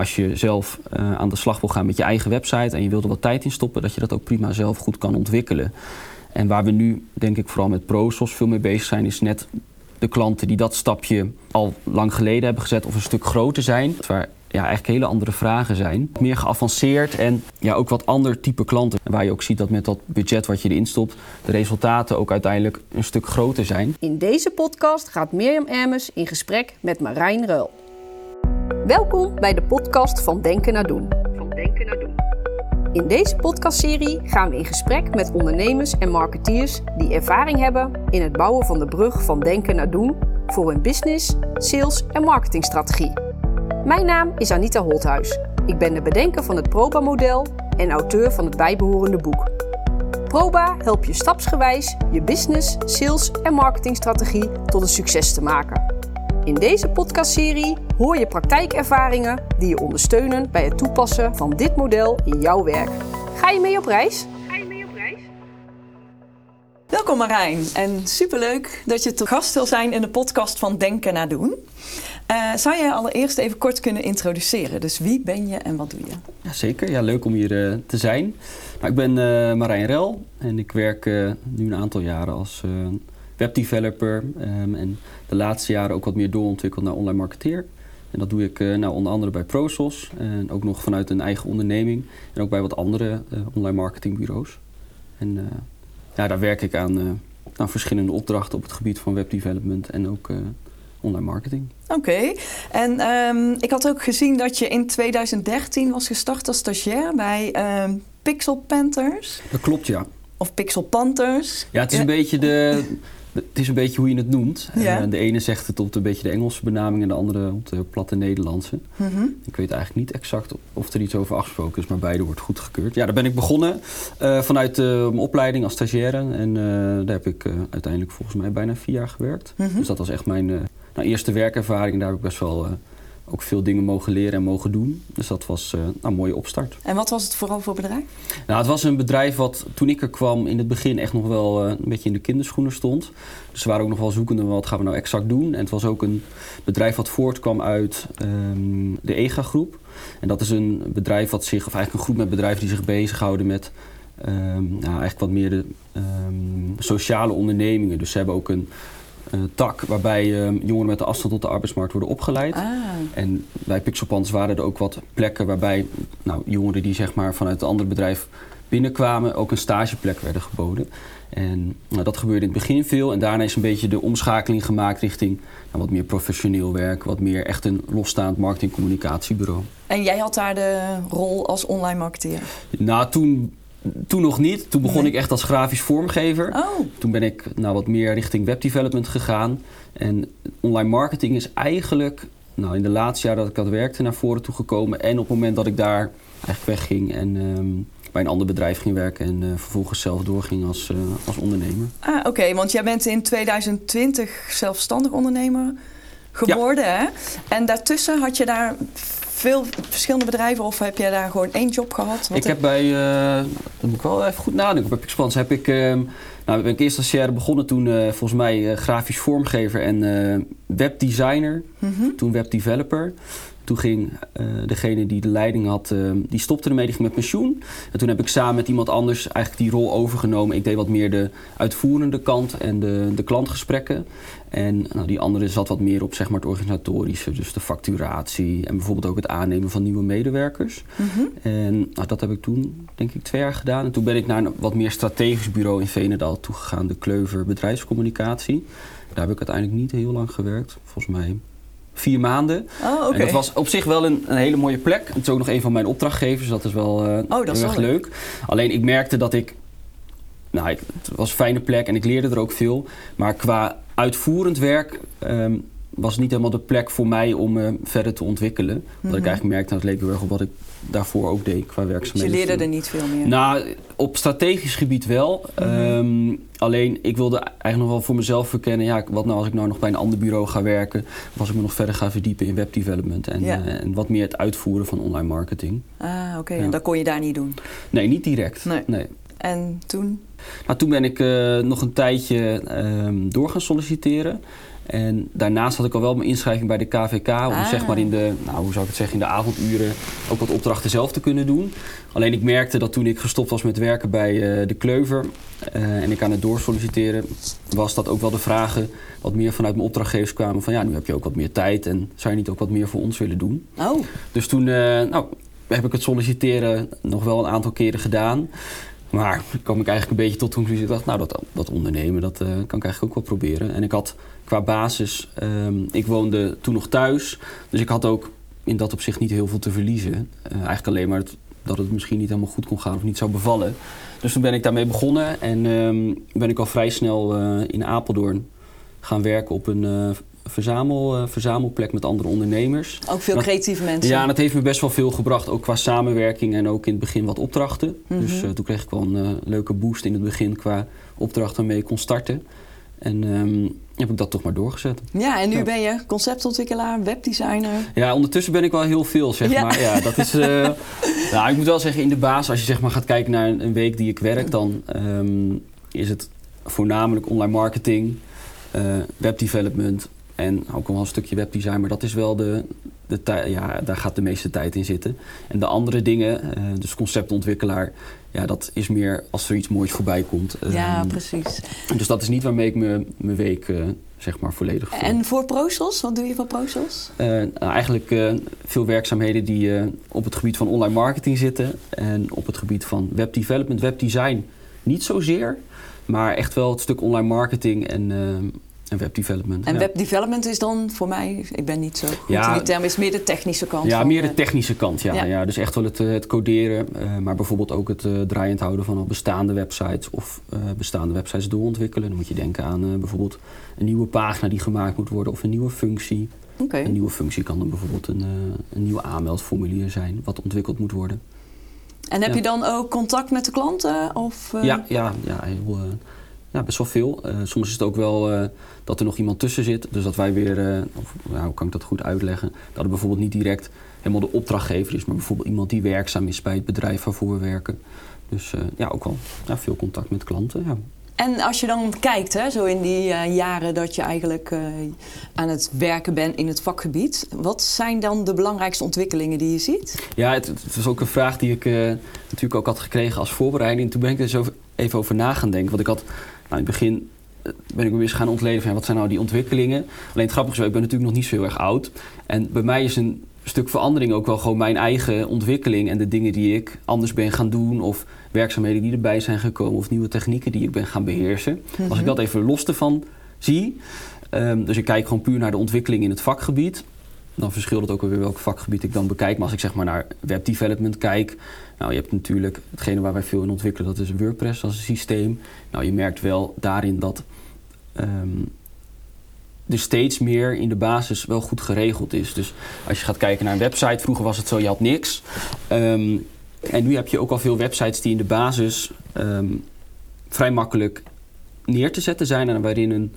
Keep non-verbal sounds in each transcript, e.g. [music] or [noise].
als je zelf eh, aan de slag wil gaan met je eigen website en je wilt er wat tijd in stoppen, dat je dat ook prima zelf goed kan ontwikkelen. En waar we nu, denk ik, vooral met ProSos veel mee bezig zijn, is net de klanten die dat stapje al lang geleden hebben gezet of een stuk groter zijn. Waar ja, eigenlijk hele andere vragen zijn. Meer geavanceerd en ja, ook wat ander type klanten. Waar je ook ziet dat met dat budget wat je erin stopt, de resultaten ook uiteindelijk een stuk groter zijn. In deze podcast gaat Mirjam Ermes in gesprek met Marijn Ruil. Welkom bij de podcast van Denken naar Doen. Van Denken naar Doen. In deze podcastserie gaan we in gesprek met ondernemers en marketeers die ervaring hebben in het bouwen van de brug van denken naar doen voor hun business, sales en marketingstrategie. Mijn naam is Anita Holthuis. Ik ben de bedenker van het Proba-model en auteur van het bijbehorende boek. Proba helpt je stapsgewijs je business, sales en marketingstrategie tot een succes te maken. In deze podcastserie hoor je praktijkervaringen die je ondersteunen bij het toepassen van dit model in jouw werk. Ga je mee op reis? Ga je mee op reis? Welkom Marijn en superleuk dat je te gast wil zijn in de podcast van Denken naar Doen. Uh, zou jij allereerst even kort kunnen introduceren? Dus wie ben je en wat doe je? Ja, zeker, ja, leuk om hier uh, te zijn. Nou, ik ben uh, Marijn Rel en ik werk nu een aantal jaren als webdeveloper. Um, en de laatste jaren ook wat meer doorontwikkeld naar online marketeer. En dat doe ik nou, onder andere bij ProSos en ook nog vanuit een eigen onderneming. En ook bij wat andere online marketingbureaus. En ja, daar werk ik aan, aan verschillende opdrachten op het gebied van webdevelopment en ook online marketing. Oké, en um, ik had ook gezien dat je in 2013 was gestart als stagiair bij um, Pixel Panthers. Dat klopt, ja. Of Pixel Panthers. Ja, het is een beetje de... Het is een beetje hoe je het noemt. Ja. Uh, de ene zegt het op een beetje de Engelse benaming en de andere op de platte Nederlandse. Mm -hmm. Ik weet eigenlijk niet exact of er iets over afgesproken is, maar beide wordt goedgekeurd. Ja, daar ben ik begonnen uh, vanuit uh, mijn opleiding als stagiaire. En daar heb ik uiteindelijk volgens mij bijna vier jaar gewerkt. Mm -hmm. Dus dat was echt mijn nou, eerste werkervaring. Daar heb ik best wel ook veel dingen mogen leren en mogen doen. Dus dat was uh, nou, een mooie opstart. En wat was het vooral voor bedrijf? Nou, het was een bedrijf wat toen ik er kwam in het begin echt nog wel uh, een beetje in de kinderschoenen stond. Dus ze waren ook nog wel zoekende wat gaan we nou exact doen. En het was ook een bedrijf wat voortkwam uit um, de EGA groep. En dat is een bedrijf wat zich, of eigenlijk een groep met bedrijven die zich bezighouden met um, nou, eigenlijk wat meer de um, sociale ondernemingen. Dus ze hebben ook een uh, tak waarbij uh, jongeren met de afstand tot de arbeidsmarkt worden opgeleid. Ah. En bij Pixelpans waren er ook wat plekken waarbij nou, jongeren die zeg maar, vanuit een ander bedrijf binnenkwamen ook een stageplek werden geboden. En nou, dat gebeurde in het begin veel en daarna is een beetje de omschakeling gemaakt richting nou, wat meer professioneel werk, wat meer echt een losstaand marketing-communicatiebureau. En jij had daar de rol als online marketeer? Nou, toen toen nog niet. Toen begon ik echt als grafisch vormgever. Oh. Toen ben ik nou, wat meer richting webdevelopment gegaan. En online marketing is eigenlijk nou, in de laatste jaar dat ik dat werkte naar voren toe gekomen. En op het moment dat ik daar eigenlijk wegging en um, bij een ander bedrijf ging werken en uh, vervolgens zelf doorging als, uh, als ondernemer. Ah, oké, okay, want jij bent in 2020 zelfstandig ondernemer geworden. Ja. Hè? En daartussen had je daar veel verschillende bedrijven of heb jij daar gewoon één job gehad? Wat ik heb bij, uh, dat moet ik wel even goed nadenken, bij Pixpans heb ik, uh, nou ben ik eerst als stagiaire begonnen, toen uh, volgens mij grafisch vormgever en webdesigner, mm -hmm. toen webdeveloper. Toen ging uh, degene die de leiding had, uh, die stopte ermee, die ging met pensioen. En toen heb ik samen met iemand anders eigenlijk die rol overgenomen. Ik deed wat meer de uitvoerende kant en de, de klantgesprekken. En nou, die andere zat wat meer op zeg maar, het organisatorische, dus de facturatie en bijvoorbeeld ook het aannemen van nieuwe medewerkers. Mm -hmm. En nou, dat heb ik toen, denk ik, twee jaar gedaan. En toen ben ik naar een wat meer strategisch bureau in Venendaal toegegaan, de Kleuver Bedrijfscommunicatie. Daar heb ik uiteindelijk niet heel lang gewerkt, volgens mij vier maanden. Oh, okay. En dat was op zich wel een, een, hele mooie plek. Het is ook nog een van mijn opdrachtgevers, dat is wel uh, oh, dat heel erg leuk. Alleen ik merkte dat ik, nou, ik, het was een fijne plek en ik leerde er ook veel. Maar qua uitvoerend werk um, was het niet helemaal de plek voor mij om me uh, verder te ontwikkelen. Mm -hmm. Dat ik eigenlijk merkte, dat het leek heel erg op wat ik daarvoor ook deed qua werkzaamheden. Dus je leerde er niet veel meer? Nou, op strategisch gebied wel. Mm -hmm. um, alleen, ik wilde eigenlijk nog wel voor mezelf verkennen... ja, wat nou als ik nou nog bij een ander bureau ga werken... of als ik me nog verder ga verdiepen in webdevelopment... en, ja. uh, en wat meer het uitvoeren van online marketing. Ah, oké. Okay. Ja. En dat kon je daar niet doen? Nee, niet direct. Nee. nee. En toen? Nou, toen ben ik uh, nog een tijdje um, door gaan solliciteren. En daarnaast had ik al wel mijn inschrijving bij de KVK om Ah. zeg maar in de, nou, hoe zou ik het zeggen, in de avonduren ook wat opdrachten zelf te kunnen doen. Alleen ik merkte dat toen ik gestopt was met werken bij uh, de Kleuver uh, en ik aan het doorsolliciteren, was dat ook wel de vragen wat meer vanuit mijn opdrachtgevers kwamen van ja, nu heb je ook wat meer tijd en zou je niet ook wat meer voor ons willen doen? Oh. Dus toen uh, nou, heb ik het solliciteren nog wel een aantal keren gedaan. Maar kwam ik eigenlijk een beetje tot de conclusie. Ik dacht, nou, dat, dat ondernemen, dat uh, kan ik eigenlijk ook wel proberen. En ik had qua basis, um, ik woonde toen nog thuis. Dus ik had ook in dat opzicht niet heel veel te verliezen. Uh, eigenlijk alleen maar dat het misschien niet helemaal goed kon gaan of niet zou bevallen. Dus toen ben ik daarmee begonnen. En um, ben ik al vrij snel uh, in Apeldoorn gaan werken op een verzamel, uh, verzamelplek met andere ondernemers. Ook veel dat, creatieve mensen. Ja, en dat heeft me best wel veel gebracht. Ook qua samenwerking en ook in het begin wat opdrachten. Mm -hmm. Dus uh, toen kreeg ik wel een uh, leuke boost in het begin qua opdrachten waarmee ik kon starten. En um, heb ik dat toch maar doorgezet. Ja, en nu ja. ben je conceptontwikkelaar, webdesigner. Ja, ondertussen ben ik wel heel veel, zeg ja. maar. Ja, dat is, uh, [laughs] nou, ik moet wel zeggen, in de baas, als je zeg maar gaat kijken naar een, een week die ik werk, dan um, is het voornamelijk online marketing, uh, webdevelopment, en ook wel een stukje webdesign, maar dat is wel de, de ja, daar gaat de meeste tijd in zitten. En de andere dingen, uh, dus conceptontwikkelaar, ja, dat is meer als er iets moois voorbij komt. Ja, um, precies. Dus dat is niet waarmee ik mijn week uh, zeg maar volledig vul. En voor ProSos, wat doe je voor ProSos? Uh, nou, eigenlijk veel werkzaamheden die op het gebied van online marketing zitten en op het gebied van webdevelopment, webdesign niet zozeer, maar echt wel het stuk online marketing en ehm, en webdevelopment. En ja. webdevelopment is dan voor mij, ik ben niet zo goed Ja, in die term, is meer de technische kant. Ja, van, meer de technische kant. Ja, ja. ja. dus echt wel het, eh, het coderen, eh, maar bijvoorbeeld ook het eh, draaiend houden van al bestaande websites of bestaande websites doorontwikkelen. Dan moet je denken aan bijvoorbeeld een nieuwe pagina die gemaakt moet worden of een nieuwe functie. Oké. Een nieuwe functie kan dan bijvoorbeeld een, een nieuwe aanmeldformulier zijn wat ontwikkeld moet worden. En heb je dan ook contact met de klanten? Of, Ja, ja, ja, heel, ja, best wel veel. Eh, soms is het ook wel eh, dat er nog iemand tussen zit. Dus dat wij weer, of, nou, hoe kan ik dat goed uitleggen? Dat het bijvoorbeeld niet direct helemaal de opdrachtgever is, maar bijvoorbeeld iemand die werkzaam is bij het bedrijf waarvoor we werken. Dus ja, ook wel ja, veel contact met klanten. Ja. En als je dan kijkt, hè, zo in die jaren dat je eigenlijk aan het werken bent in het vakgebied, wat zijn dan de belangrijkste ontwikkelingen die je ziet? Ja, het, het was ook een vraag die ik natuurlijk ook had gekregen als voorbereiding. Toen ben ik er zo even over na gaan denken. Want ik had, in het begin eh, ben ik me eens gaan ontleden van wat zijn nou die ontwikkelingen. Alleen het grappige is, wel, ik ben natuurlijk nog niet zo heel erg oud. En bij mij is een stuk verandering ook wel gewoon mijn eigen ontwikkeling en de dingen die ik anders ben gaan doen of werkzaamheden die erbij zijn gekomen of nieuwe technieken die ik ben gaan beheersen. Als ik dat even los ervan zie, ehm, dus ik kijk gewoon puur naar de ontwikkeling in het vakgebied, dan verschilt het ook weer welk vakgebied ik dan bekijk. Maar als ik zeg maar naar webdevelopment kijk, nou je hebt natuurlijk hetgene waar wij veel in ontwikkelen, dat is WordPress als een systeem. Nou je merkt wel daarin dat ehm, er steeds meer in de basis wel goed geregeld is. Dus als je gaat kijken naar een website, vroeger was het zo, je had niks. Ehm, en nu heb je ook al veel websites die in de basis ehm, vrij makkelijk neer te zetten zijn. En waarin een,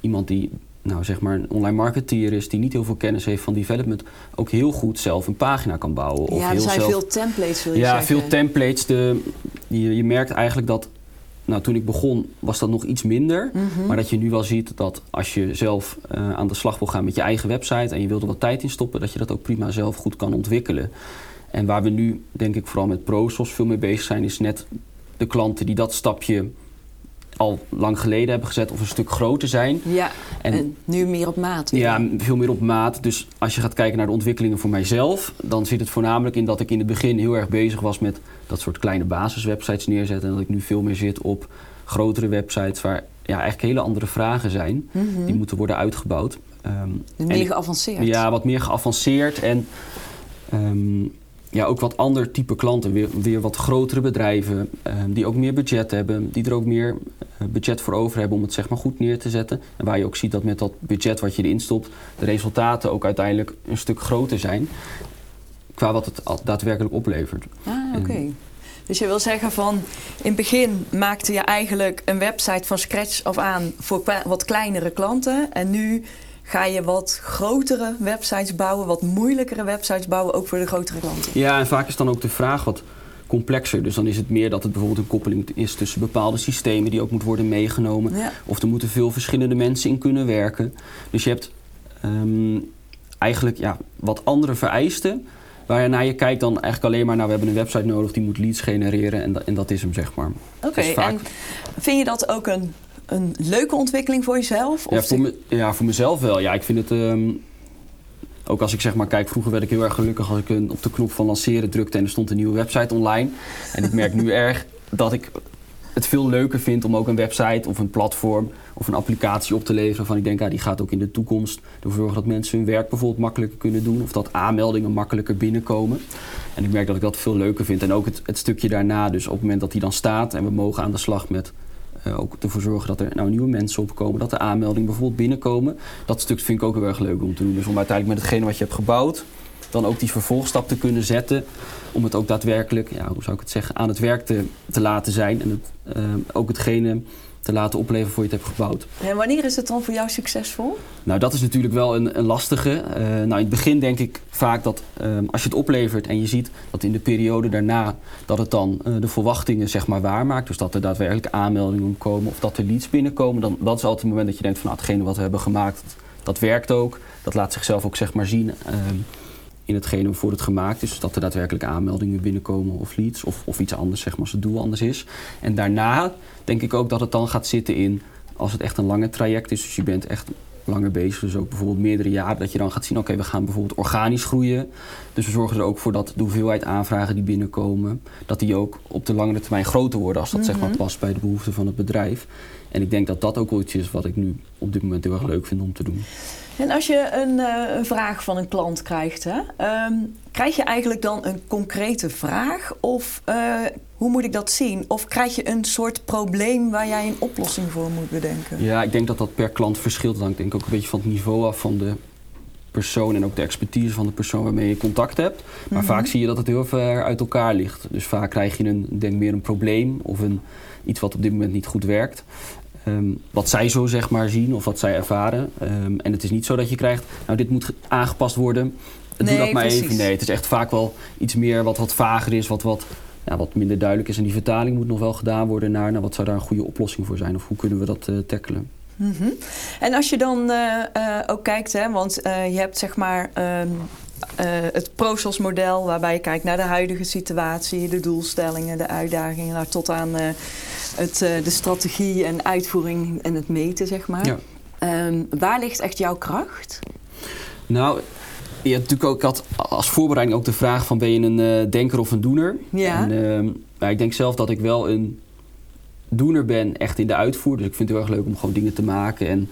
iemand die nou, zeg maar een online marketeer is, die niet heel veel kennis heeft van development, ook heel goed zelf een pagina kan bouwen. Of ja, er heel zijn zelf, veel templates, wil je ja, zeggen. veel templates. De, je, je merkt eigenlijk dat, nou, toen ik begon was dat nog iets minder. Mhm. Maar dat je nu wel ziet dat als je zelf eh, aan de slag wil gaan met je eigen website en je wilt er wat tijd in stoppen, dat je dat ook prima zelf goed kan ontwikkelen. En waar we nu, denk ik, vooral met ProSos veel mee bezig zijn, is net de klanten die dat stapje al lang geleden hebben gezet of een stuk groter zijn. Ja, en, En- nu meer op maat. weer. Ja, veel meer op maat. Dus als je gaat kijken naar de ontwikkelingen voor mijzelf, dan zit het voornamelijk in dat ik in het begin heel erg bezig was met dat soort kleine basiswebsites neerzetten. En dat ik nu veel meer zit op grotere websites waar ja, eigenlijk hele andere vragen zijn. Mhm. Die moeten worden uitgebouwd. Ehm, en meer geavanceerd. ja, wat meer geavanceerd en ehm, ja, ook wat ander type klanten. Weer, weer wat grotere bedrijven ehm, die ook meer budget hebben. Die er ook meer eh, budget voor over hebben om het zeg maar goed neer te zetten. En waar je ook ziet dat met dat budget wat je erin stopt, de resultaten ook uiteindelijk een stuk groter zijn. Qua wat het daadwerkelijk oplevert. Ah, oké. Dus je wil zeggen van, in het begin maakte je eigenlijk een website van scratch af aan voor wat kleinere klanten. En nu ga je wat grotere websites bouwen, wat moeilijkere websites bouwen, ook voor de grotere klanten. Ja, en vaak is dan ook de vraag wat complexer. Dus dan is het meer dat het bijvoorbeeld een koppeling is tussen bepaalde systemen die ook moet worden meegenomen. Ja. Of er moeten veel verschillende mensen in kunnen werken. Dus je hebt ehm, eigenlijk ja, wat andere vereisten. Waar je kijkt dan eigenlijk alleen maar, nou we hebben een website nodig die moet leads genereren en, dat- en dat is hem zeg maar. Oké, Dus vaak- en vind je dat ook een, een leuke ontwikkeling voor jezelf? Ja Of voor, me, ja, voor mezelf wel. Ja, ik vind het. ehm, ook als ik zeg maar kijk, vroeger werd ik heel erg gelukkig als ik een, op de knop van lanceren drukte en er stond een nieuwe website online. En ik merk nu [laughs] erg dat ik het veel leuker vind om ook een website of een platform of een applicatie op te leveren. Waarvan ik denk, ja, die gaat ook in de toekomst ervoor zorgen dat mensen hun werk bijvoorbeeld makkelijker kunnen doen. Of dat aanmeldingen makkelijker binnenkomen. En ik merk dat ik dat veel leuker vind. En ook het, het stukje daarna, dus op het moment dat die dan staat en we mogen aan de slag met eh, ook ervoor zorgen dat er nou nieuwe mensen opkomen, dat de aanmeldingen bijvoorbeeld binnenkomen. Dat stuk vind ik ook heel erg leuk om te doen. Dus om uiteindelijk met hetgene wat je hebt gebouwd, dan ook die vervolgstap te kunnen zetten. Om het ook daadwerkelijk, ja, hoe zou ik het zeggen, aan het werk te, te laten zijn. En het, eh, ook hetgene te laten opleveren voor je het hebt gebouwd. En wanneer is het dan voor jou succesvol? Nou, dat is natuurlijk wel een, een lastige. Eh, nou, in het begin denk ik vaak dat ehm, als je het oplevert en je ziet dat in de periode daarna dat het dan eh, de verwachtingen zeg maar waarmaakt. Dus dat er daadwerkelijk aanmeldingen komen of dat er leads binnenkomen. Dan dat is altijd het moment dat je denkt van nou, hetgene wat we hebben gemaakt, dat werkt ook. Dat laat zichzelf ook zeg maar zien ehm, in hetgene waarvoor het gemaakt is. Dus dat er daadwerkelijk aanmeldingen binnenkomen of leads of, of iets anders zeg maar als het doel anders is. En daarna denk ik ook dat het dan gaat zitten in als het echt een lange traject is. Dus je bent echt langer bezig, dus ook bijvoorbeeld meerdere jaren, dat je dan gaat zien, oké, we gaan bijvoorbeeld organisch groeien. Dus we zorgen er ook voor dat de hoeveelheid aanvragen die binnenkomen, dat die ook op de langere termijn groter worden als dat zeg maar past bij de behoeften van het bedrijf. En ik denk dat dat ook wel iets is wat ik nu op dit moment heel erg leuk vind om te doen. En als je een, eh, een vraag van een klant krijgt, hè, ehm, krijg je eigenlijk dan een concrete vraag? Of eh, hoe moet ik dat zien? Of krijg je een soort probleem waar jij een oplossing voor moet bedenken? Ja, ik denk dat dat per klant verschilt. Hangt denk ik ook een beetje van het niveau af van de persoon en ook de expertise van de persoon waarmee je contact hebt. Maar vaak zie je dat het heel ver uit elkaar ligt. Dus vaak krijg je een, denk meer een probleem of een, iets wat op dit moment niet goed werkt. Ehm, wat zij zo zeg maar zien of wat zij ervaren. Ehm, en het is niet zo dat je krijgt, nou dit moet ge- aangepast worden. Doe Nee, dat maar precies. even. Nee, het is echt vaak wel iets meer wat wat vager is, wat wat, ja, wat minder duidelijk is. En die vertaling moet nog wel gedaan worden naar, nou, wat zou daar een goede oplossing voor zijn? Of hoe kunnen we dat eh, tackelen? Mhm. En als je dan eh, eh, ook kijkt, hè, want je hebt zeg maar ehm, eh, het ProSos model waarbij je kijkt naar de huidige situatie, de doelstellingen, de uitdagingen, nou, tot aan het, eh, de strategie en uitvoering en het meten, zeg maar. Ja. Ehm, waar ligt echt jouw kracht? Nou, je hebt natuurlijk ook, ik had als voorbereiding ook de vraag van ben je een eh, denker of een doener? Ja. En, ehm, nou, ik denk zelf dat ik wel een doener ben, echt in de uitvoer. Dus ik vind het heel erg leuk om gewoon dingen te maken en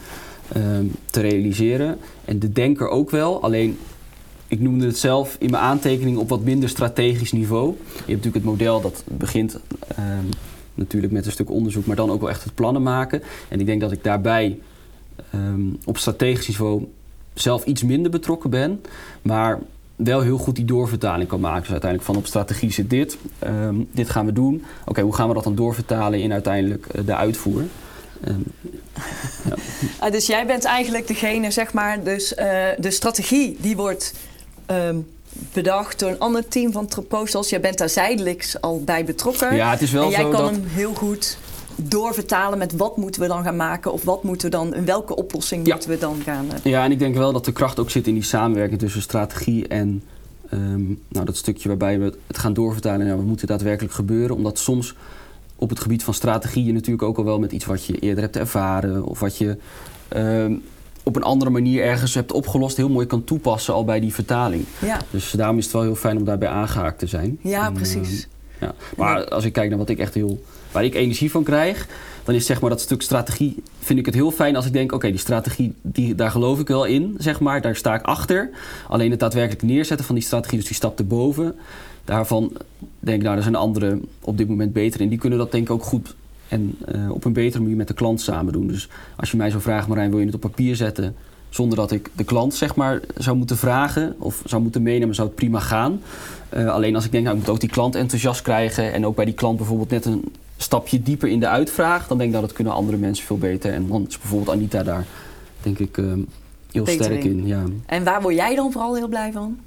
ehm, te realiseren. En de denker ook wel, alleen ik noemde het zelf in mijn aantekening op wat minder strategisch niveau. Je hebt natuurlijk het model dat begint natuurlijk met een stuk onderzoek, maar dan ook wel echt het plannen maken. En ik denk dat ik daarbij ehm, op strategisch niveau zelf iets minder betrokken ben, maar wel heel goed die doorvertaling kan maken. Dus uiteindelijk van op strategie zit dit, ehm, dit gaan we doen. Oké, hoe gaan we dat dan doorvertalen in uiteindelijk eh, de uitvoer? Ehm, [laughs] Ah, dus jij bent eigenlijk degene, zeg maar, dus eh, de strategie die wordt bedacht door een ander team van ProSos. Jij bent daar zijdelijks al bij betrokken. ja, het is wel en jij zo kan dat... hem heel goed doorvertalen met wat moeten we dan gaan maken of wat moeten we dan, in welke oplossing Ja. moeten we dan gaan. eh, Ja, en ik denk wel dat de kracht ook zit in die samenwerking tussen strategie en ehm, nou, dat stukje waarbij we het gaan doorvertalen naar wat moet er daadwerkelijk gebeuren. Omdat soms op het gebied van strategie je natuurlijk ook al wel met iets wat je eerder hebt ervaren of wat je ehm, op een andere manier ergens hebt opgelost heel mooi kan toepassen al bij die vertaling. ja. Dus daarom is het wel heel fijn om daarbij aangehaakt te zijn. ja, En, precies. ja. Maar als ik kijk naar wat ik echt heel, waar ik energie van krijg, dan is zeg maar dat stuk strategie, vind ik het heel fijn als ik denk, oké, die strategie, die, daar geloof ik wel in, zeg maar, daar sta ik achter. Alleen het daadwerkelijk neerzetten van die strategie, dus die stap erboven, daarvan denk ik, nou, daar zijn anderen op dit moment beter in. Die kunnen dat denk ik ook goed en eh, op een betere manier met de klant samen doen. Dus als je mij zou vragen, Marijn, wil je het op papier zetten? Zonder dat ik de klant zeg maar, zou moeten vragen of zou moeten meenemen, zou het prima gaan. Eh, alleen als ik denk, nou, ik moet ook die klant enthousiast krijgen en ook bij die klant bijvoorbeeld net een stapje dieper in de uitvraag, dan denk ik dat het kunnen andere mensen veel beter. En dan is bijvoorbeeld Anita daar, denk ik, eh, heel sterk in. in. Ja. En waar word jij dan vooral heel blij van?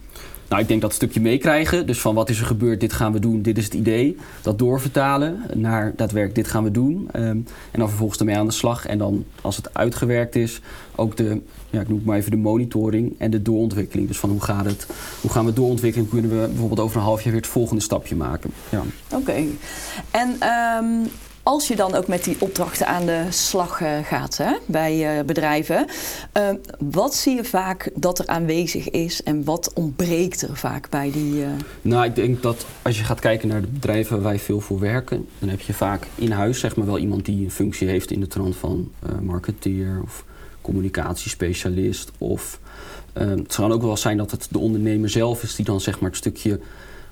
Nou, ik denk dat stukje meekrijgen. Dus van wat is er gebeurd, dit gaan we doen, dit is het idee. Dat doorvertalen naar daadwerkelijk, dit gaan we doen. Ehm, en dan vervolgens ermee aan de slag. En dan, als het uitgewerkt is, ook de, ja, ik noem het maar even de monitoring en de doorontwikkeling. Dus van hoe gaat het, hoe gaan we doorontwikkelen? Kunnen we bijvoorbeeld over een half jaar weer het volgende stapje maken? Ja. Oké. En ehm, als je dan ook met die opdrachten aan de slag eh, gaat hè, bij uh, bedrijven, uh, wat zie je vaak dat er aanwezig is en wat ontbreekt er vaak bij die. Nou, ik denk dat als je gaat kijken naar de bedrijven waar wij veel voor werken, dan heb je vaak in huis zeg maar wel iemand die een functie heeft in de trant van marketeer of communicatiespecialist. Of het kan ook wel zijn dat het de ondernemer zelf is die dan zeg maar het stukje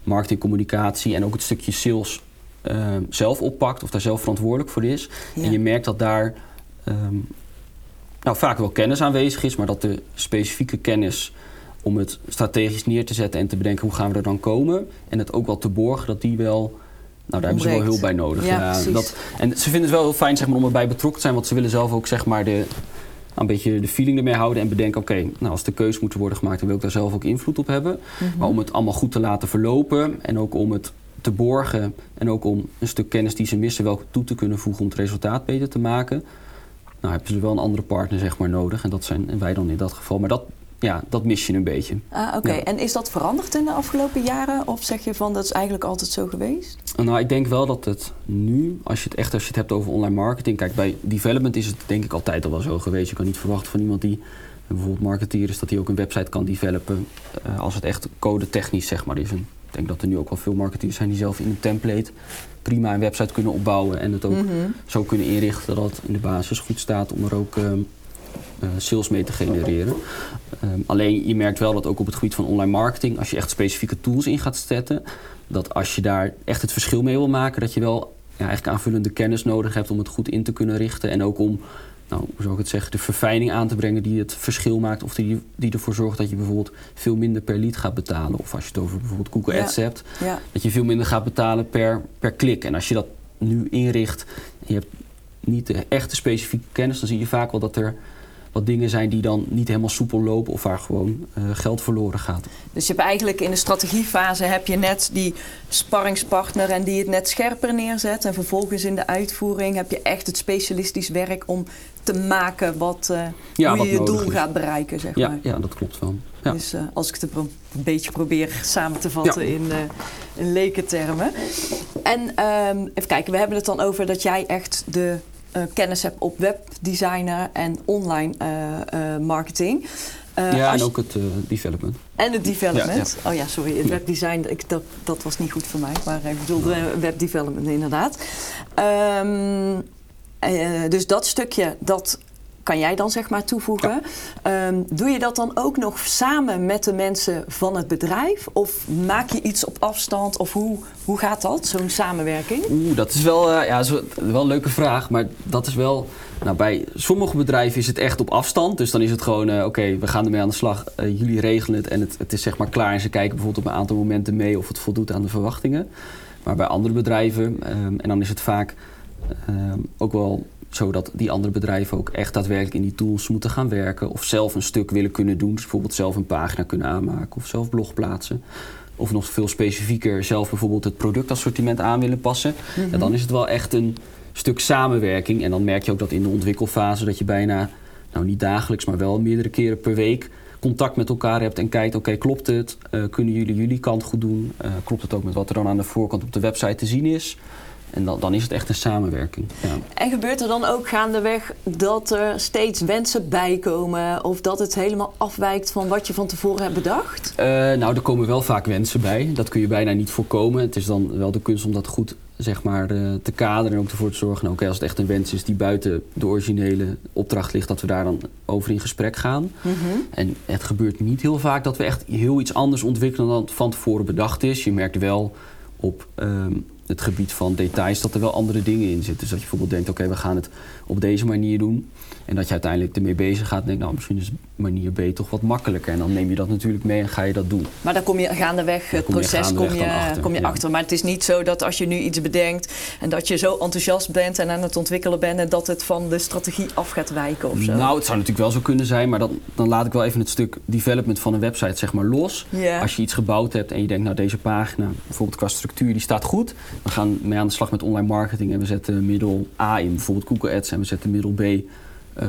marketing, communicatie en ook het stukje sales Ehm, zelf oppakt of daar zelf verantwoordelijk voor is. En je merkt dat daar ehm, nou, vaak wel kennis aanwezig is, maar dat de specifieke kennis om het strategisch neer te zetten en te bedenken hoe gaan we er dan komen en het ook wel te borgen, dat die wel. Nou, daar hebben ze wel hulp bij nodig. Ja, dat, en ze vinden het wel heel fijn zeg maar, om erbij betrokken te zijn, want ze willen zelf ook zeg maar, de, een beetje de feeling ermee houden en bedenken: oké, nou, als de keuze moet worden gemaakt, dan wil ik daar zelf ook invloed op hebben. Mhm. Maar om het allemaal goed te laten verlopen en ook om het te borgen en ook om een stuk kennis die ze missen wel toe te kunnen voegen om het resultaat beter te maken. Nou hebben ze wel een andere partner zeg maar nodig en dat zijn wij dan in dat geval. Maar dat, ja, dat mis je een beetje. Ah, Oké, en is dat veranderd in de afgelopen jaren? Of zeg je van dat is eigenlijk altijd zo geweest? Nou, ik denk wel dat het nu, als je het echt als je het hebt over online marketing, kijk, bij development is het denk ik altijd al wel zo geweest. Je kan niet verwachten van iemand die bijvoorbeeld marketeer is, dat hij ook een website kan developen. Uh, als het echt code technisch zeg maar is. Een ik denk dat er nu ook wel veel marketeers zijn die zelf in een template prima een website kunnen opbouwen en het ook mhm. zo kunnen inrichten dat het in de basis goed staat om er ook um, uh, sales mee te genereren. Um, alleen je merkt wel dat ook op het gebied van online marketing, als je echt specifieke tools in gaat zetten, dat als je daar echt het verschil mee wil maken, dat je wel ja, eigenlijk aanvullende kennis nodig hebt om het goed in te kunnen richten en ook om nou, hoe zou ik het zeggen, de verfijning aan te brengen die het verschil maakt. Of die, die ervoor zorgt dat je bijvoorbeeld veel minder per lead gaat betalen. Of als je het over bijvoorbeeld Google Ads hebt, dat je veel minder gaat betalen per, per klik. En als je dat nu inricht je hebt niet de echte specifieke kennis, dan zie je vaak wel dat er wat dingen zijn die dan niet helemaal soepel lopen of waar gewoon uh, geld verloren gaat. Dus je hebt eigenlijk in de strategiefase heb je net die sparringspartner en die het net scherper neerzet. En vervolgens in de uitvoering heb je echt het specialistisch werk om te maken wat, uh, ja, hoe je je doel gaat bereiken. Zeg ja, maar. ja, dat klopt wel. Ja. Dus uh, als ik het een beetje probeer samen te vatten in, uh, in lekentermen. En um, even kijken, we hebben het dan over dat jij echt de kennis hebt op webdesigner en online marketing. ja, en ook het development. En het development. Oh ja, sorry, het webdesign, ik, dat, dat was niet goed voor mij. Maar ik bedoelde webdevelopment inderdaad. Um, dus dat stukje, dat kan jij dan zeg maar toevoegen. Ehm, doe je dat dan ook nog samen met de mensen van het bedrijf? Of maak je iets op afstand? Of hoe, hoe gaat dat, zo'n samenwerking? Oeh, dat is wel, uh, ja, wel een leuke vraag. Maar dat is wel... Nou, bij sommige bedrijven is het echt op afstand. Dus dan is het gewoon, uh, oké, we gaan ermee aan de slag. Uh, jullie regelen het en het, het is zeg maar klaar. En ze kijken bijvoorbeeld op een aantal momenten mee of het voldoet aan de verwachtingen. Maar bij andere bedrijven, um, en dan is het vaak ook wel zodat die andere bedrijven ook echt daadwerkelijk in die tools moeten gaan werken. Of zelf een stuk willen kunnen doen. Dus bijvoorbeeld zelf een pagina kunnen aanmaken of zelf blog plaatsen. Of nog veel specifieker zelf bijvoorbeeld het productassortiment aan willen passen. En mhm. dan is het wel echt een stuk samenwerking. En dan merk je ook dat in de ontwikkelfase dat je bijna, nou niet dagelijks, maar wel meerdere keren per week contact met elkaar hebt en kijkt, oké, klopt het? Uh, kunnen jullie jullie kant goed doen? Uh, klopt het ook met wat er dan aan de voorkant op de website te zien is? En dan, dan is het echt een samenwerking. Ja. En gebeurt er dan ook gaandeweg dat er steeds wensen bijkomen of dat het helemaal afwijkt van wat je van tevoren hebt bedacht? Uh, nou, er komen wel vaak wensen bij. Dat kun je bijna niet voorkomen. Het is dan wel de kunst om dat goed zeg maar, uh, te kaderen en ook ervoor te zorgen, nou, oké, als het echt een wens is die buiten de originele opdracht ligt, dat we daar dan over in gesprek gaan. Mm -hmm. En het gebeurt niet heel vaak dat we echt heel iets anders ontwikkelen dan van tevoren bedacht is. Je merkt wel op um, het gebied van details dat er wel andere dingen in zitten. Dus dat je bijvoorbeeld denkt, oké, we gaan het op deze manier doen. En dat je uiteindelijk ermee bezig gaat en denkt, nou misschien is manier B toch wat makkelijker. En dan neem je dat natuurlijk mee en ga je dat doen. Maar dan kom je gaandeweg, het kom je proces gaandeweg kom je, achter, kom je ja. achter. Maar het is niet zo dat als je nu iets bedenkt en dat je zo enthousiast bent en aan het ontwikkelen bent en dat het van de strategie af gaat wijken of zo. Nou, het zou natuurlijk wel zo kunnen zijn, maar dan, dan laat ik wel even het stuk development van een website zeg maar los. Als je iets gebouwd hebt en je denkt, nou deze pagina, bijvoorbeeld qua structuur, die staat goed. We gaan mee aan de slag met online marketing en we zetten middel A in, bijvoorbeeld Google Ads, en we zetten middel B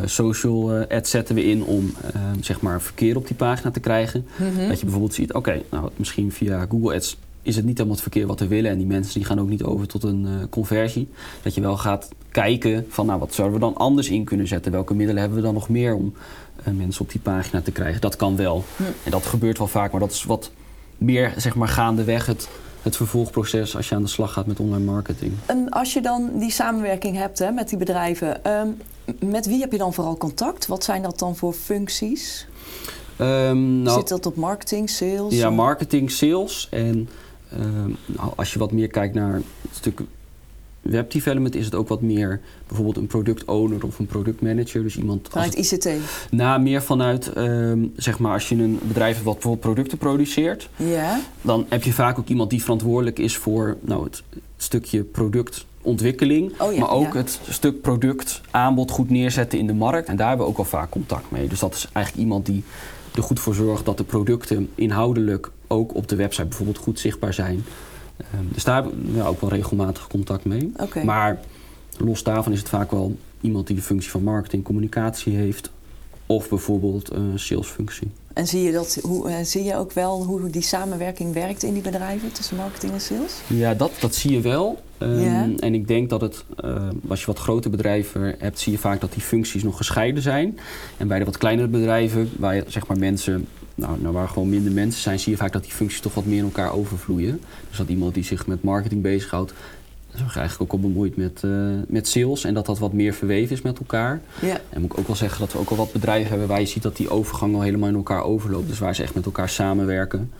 social eh, ads zetten we in om eh, zeg maar verkeer op die pagina te krijgen. Mhm. Dat je bijvoorbeeld ziet, oké, nou misschien via Google Ads is het niet helemaal het verkeer wat we willen. En die mensen die gaan ook niet over tot een eh, conversie. Dat je wel gaat kijken van, nou wat zouden we dan anders in kunnen zetten? Welke middelen hebben we dan nog meer om eh, mensen op die pagina te krijgen? Dat kan wel. Hm. En dat gebeurt wel vaak, maar dat is wat meer zeg maar gaandeweg het, het vervolgproces als je aan de slag gaat met online marketing. En als je dan die samenwerking hebt hè, met die bedrijven, ehm, met wie heb je dan vooral contact? Wat zijn dat dan voor functies? Ehm, nou, Zit dat op marketing, sales? Ja, marketing, sales. En ehm, nou, als je wat meer kijkt naar het stuk webdevelopment, is het ook wat meer bijvoorbeeld een product owner of een product manager. Dus iemand Vanuit ICT? na meer vanuit, ehm, zeg maar, als je een bedrijf hebt wat bijvoorbeeld producten produceert, Ja. dan heb je vaak ook iemand die verantwoordelijk is voor nou, het stukje productontwikkeling, Oh ja, maar ook ja. het stuk productaanbod goed neerzetten in de markt. En daar hebben we ook al vaak contact mee. Dus dat is eigenlijk iemand die er goed voor zorgt dat de producten inhoudelijk ook op de website bijvoorbeeld goed zichtbaar zijn. Ehm, dus daar hebben we ja, ook wel regelmatig contact mee. Maar los daarvan is het vaak wel iemand die de functie van marketing, communicatie heeft. Of bijvoorbeeld een salesfunctie. En zie je, dat, hoe, eh, zie je ook wel hoe die samenwerking werkt in die bedrijven tussen marketing en sales? Ja, dat, dat zie je wel. Ehm, Ja. En ik denk dat het, ehm, als je wat grotere bedrijven hebt, zie je vaak dat die functies nog gescheiden zijn. En bij de wat kleinere bedrijven, waar je, zeg maar mensen, nou, nou, waar gewoon minder mensen zijn, zie je vaak dat die functies toch wat meer in elkaar overvloeien. Dus dat iemand die zich met marketing bezighoudt, zich eigenlijk ook al bemoeit met, eh, met sales en dat dat wat meer verweven is met elkaar. Ja. En moet ik ook wel zeggen dat we ook al wat bedrijven hebben waar je ziet dat die overgang al helemaal in elkaar overloopt. Dus waar ze echt met elkaar samenwerken.